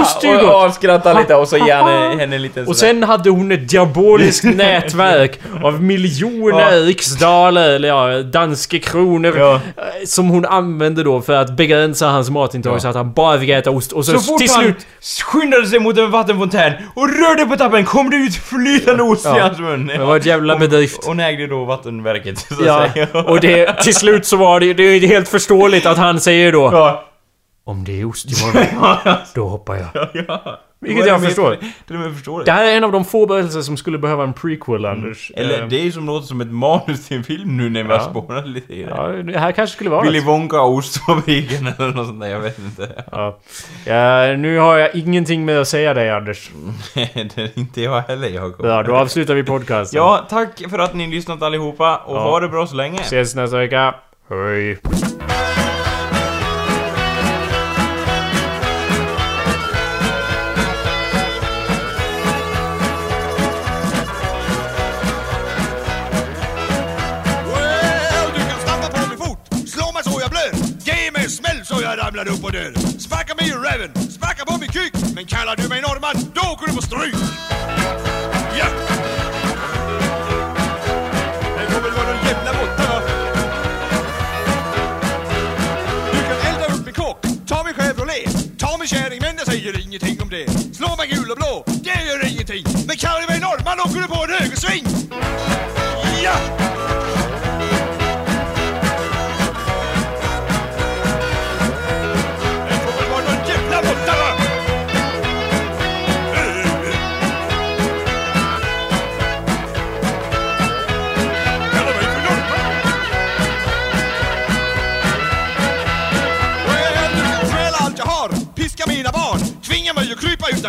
Ost är ju gott. och avskrattar lite och så ger henne, henne en liten Och sen hade hon ett diaboliskt [LAUGHS] nätverk av miljoner Ja. Riksdaler, eller ja, danska kronor. Ja. eh, Som hon använde då för att begränsa hans matintag Ja. så att han bara fick äta ost. Och så, Så till slut... skyndade sig mot en vattenfontän och rörde på tappen kom det ut flytande ost i Ja. hans mun. Det var ett jävla bedrift. Hon ägde då vattenverket, så att Ja, säga. och det, till slut så var det, det är helt förståeligt att han säger då Om det är ost imorgon, [LAUGHS] då hoppar jag. ja, ja. Vilket jag förstår. Till och med förstår Det det. här är en av de få berättelser som skulle behöva en prequel, Anders. Eller Eh, det är ju som låter som ett manus till en film nu när vi Ja. har spånat lite i det. Ja, det här kanske skulle vara Willy. Wonka och ostfabriken eller något sånt där, jag vet inte. Ja. ja. Nu har jag ingenting mer att säga dig, Anders. det är inte jag heller, Jakob. Ja, då avslutar vi podcasten. Ja, tack för att ni lyssnat allihopa och Ja. ha det bra så länge. Ses nästa vecka. Hej. Ramlar upp och dör. Sparka mig i röven, sparka på min kuk. Men kallar du mig norrman, då åker du på stryk. Ja! Det får väl vara någon jävla måtta. Va? Du kan elda upp min kåk, ta min Chevrolet Ta min kärring men jag säger ingenting om det. Slå mig gul och blå, det gör ingenting. Men kallar du mig norrman åker du på en högersving. Ja!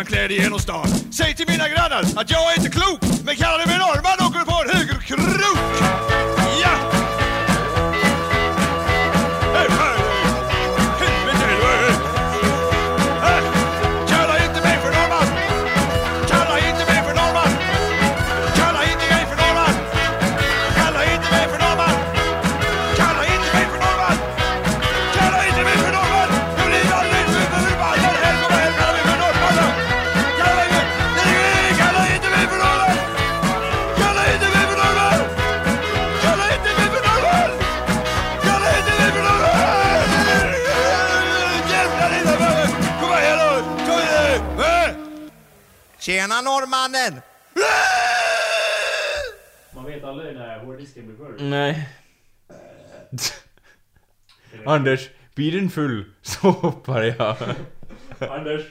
Utan kläder genom stan. Säg till mina grannar att jag är inte klok Men kallar du mig norrman åker du på en högerkrok Tjena norrmannen! Man vet aldrig när hårddisken blir full. Nej. [LAUGHS] Anders, blir den full så hoppar jag. [LAUGHS] Anders,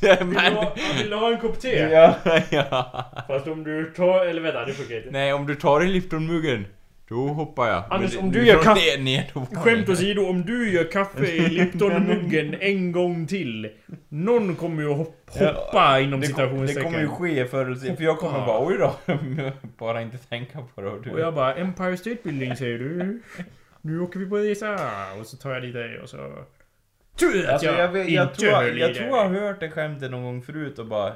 Ja, vill du, ha, vill du ha en kopp te? Ja, [LAUGHS] ja. Fast om du tar... Eller vänta, det funkar inte. Nej, om du tar i Lipton-muggen, då hoppar jag. Anders, om du gör kaffe- ner, Skämt jag. åsido, om du gör kaffe i [LAUGHS] Lipton-muggen en gång till. Någon kommer ju hopp, hoppa inom kom, det citationstecken. kommer ju ske förr eller senare, för jag kommer bara oj då, [LAUGHS] bara inte tänka på det. Och du, Och jag bara Empire State Building säger du. Nu åker vi på resa. Och så tar jag dit dig och så... Tur att alltså, jag, vet, jag, inte tror, jag, jag tror jag har hört det skämtet någon gång förut och bara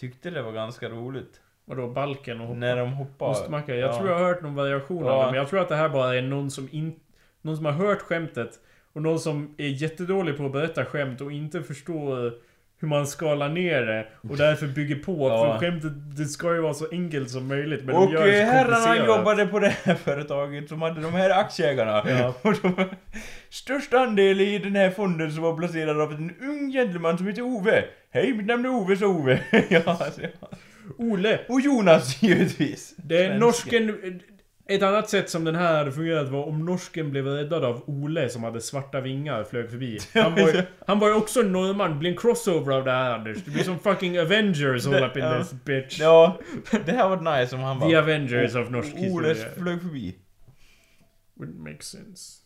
tyckte det var ganska roligt. Vadå, balken och hoppa? När de hoppar. Ostmacka. Jag Ja. tror jag har hört någon variation av Ja. det. Men jag tror att det här bara är någon som in, Någon som har hört skämtet. Och någon som är jättedålig på att berätta skämt och inte förstår hur man skalar ner det. Och därför bygger på. Ja. För skämtet, det ska ju vara så enkelt som möjligt. Men och de gör det herrarna jobbade på det här företaget som hade de här aktieägarna. Ja. [LAUGHS] Och de, störst andel i den här fonden som var placerad av en ung gentleman som heter Ove. Hej, mitt namn är Ove, så Ove. [LAUGHS] ja, alltså, ja. Ole! Och Jonas [LAUGHS] givetvis. Det är norsken... Ett annat sätt som den här hade fungerat var om norsken blev räddad av Ole som hade svarta vingar och flög förbi. [LAUGHS] Han var ju, han var ju också en norrman. Det blir en crossover av det här Anders. Det blir som fucking Avengers all up in ja. this bitch. Ja, det här var nice om han bara... The Avengers of norsk historia. flög förbi. Wouldn't make sense.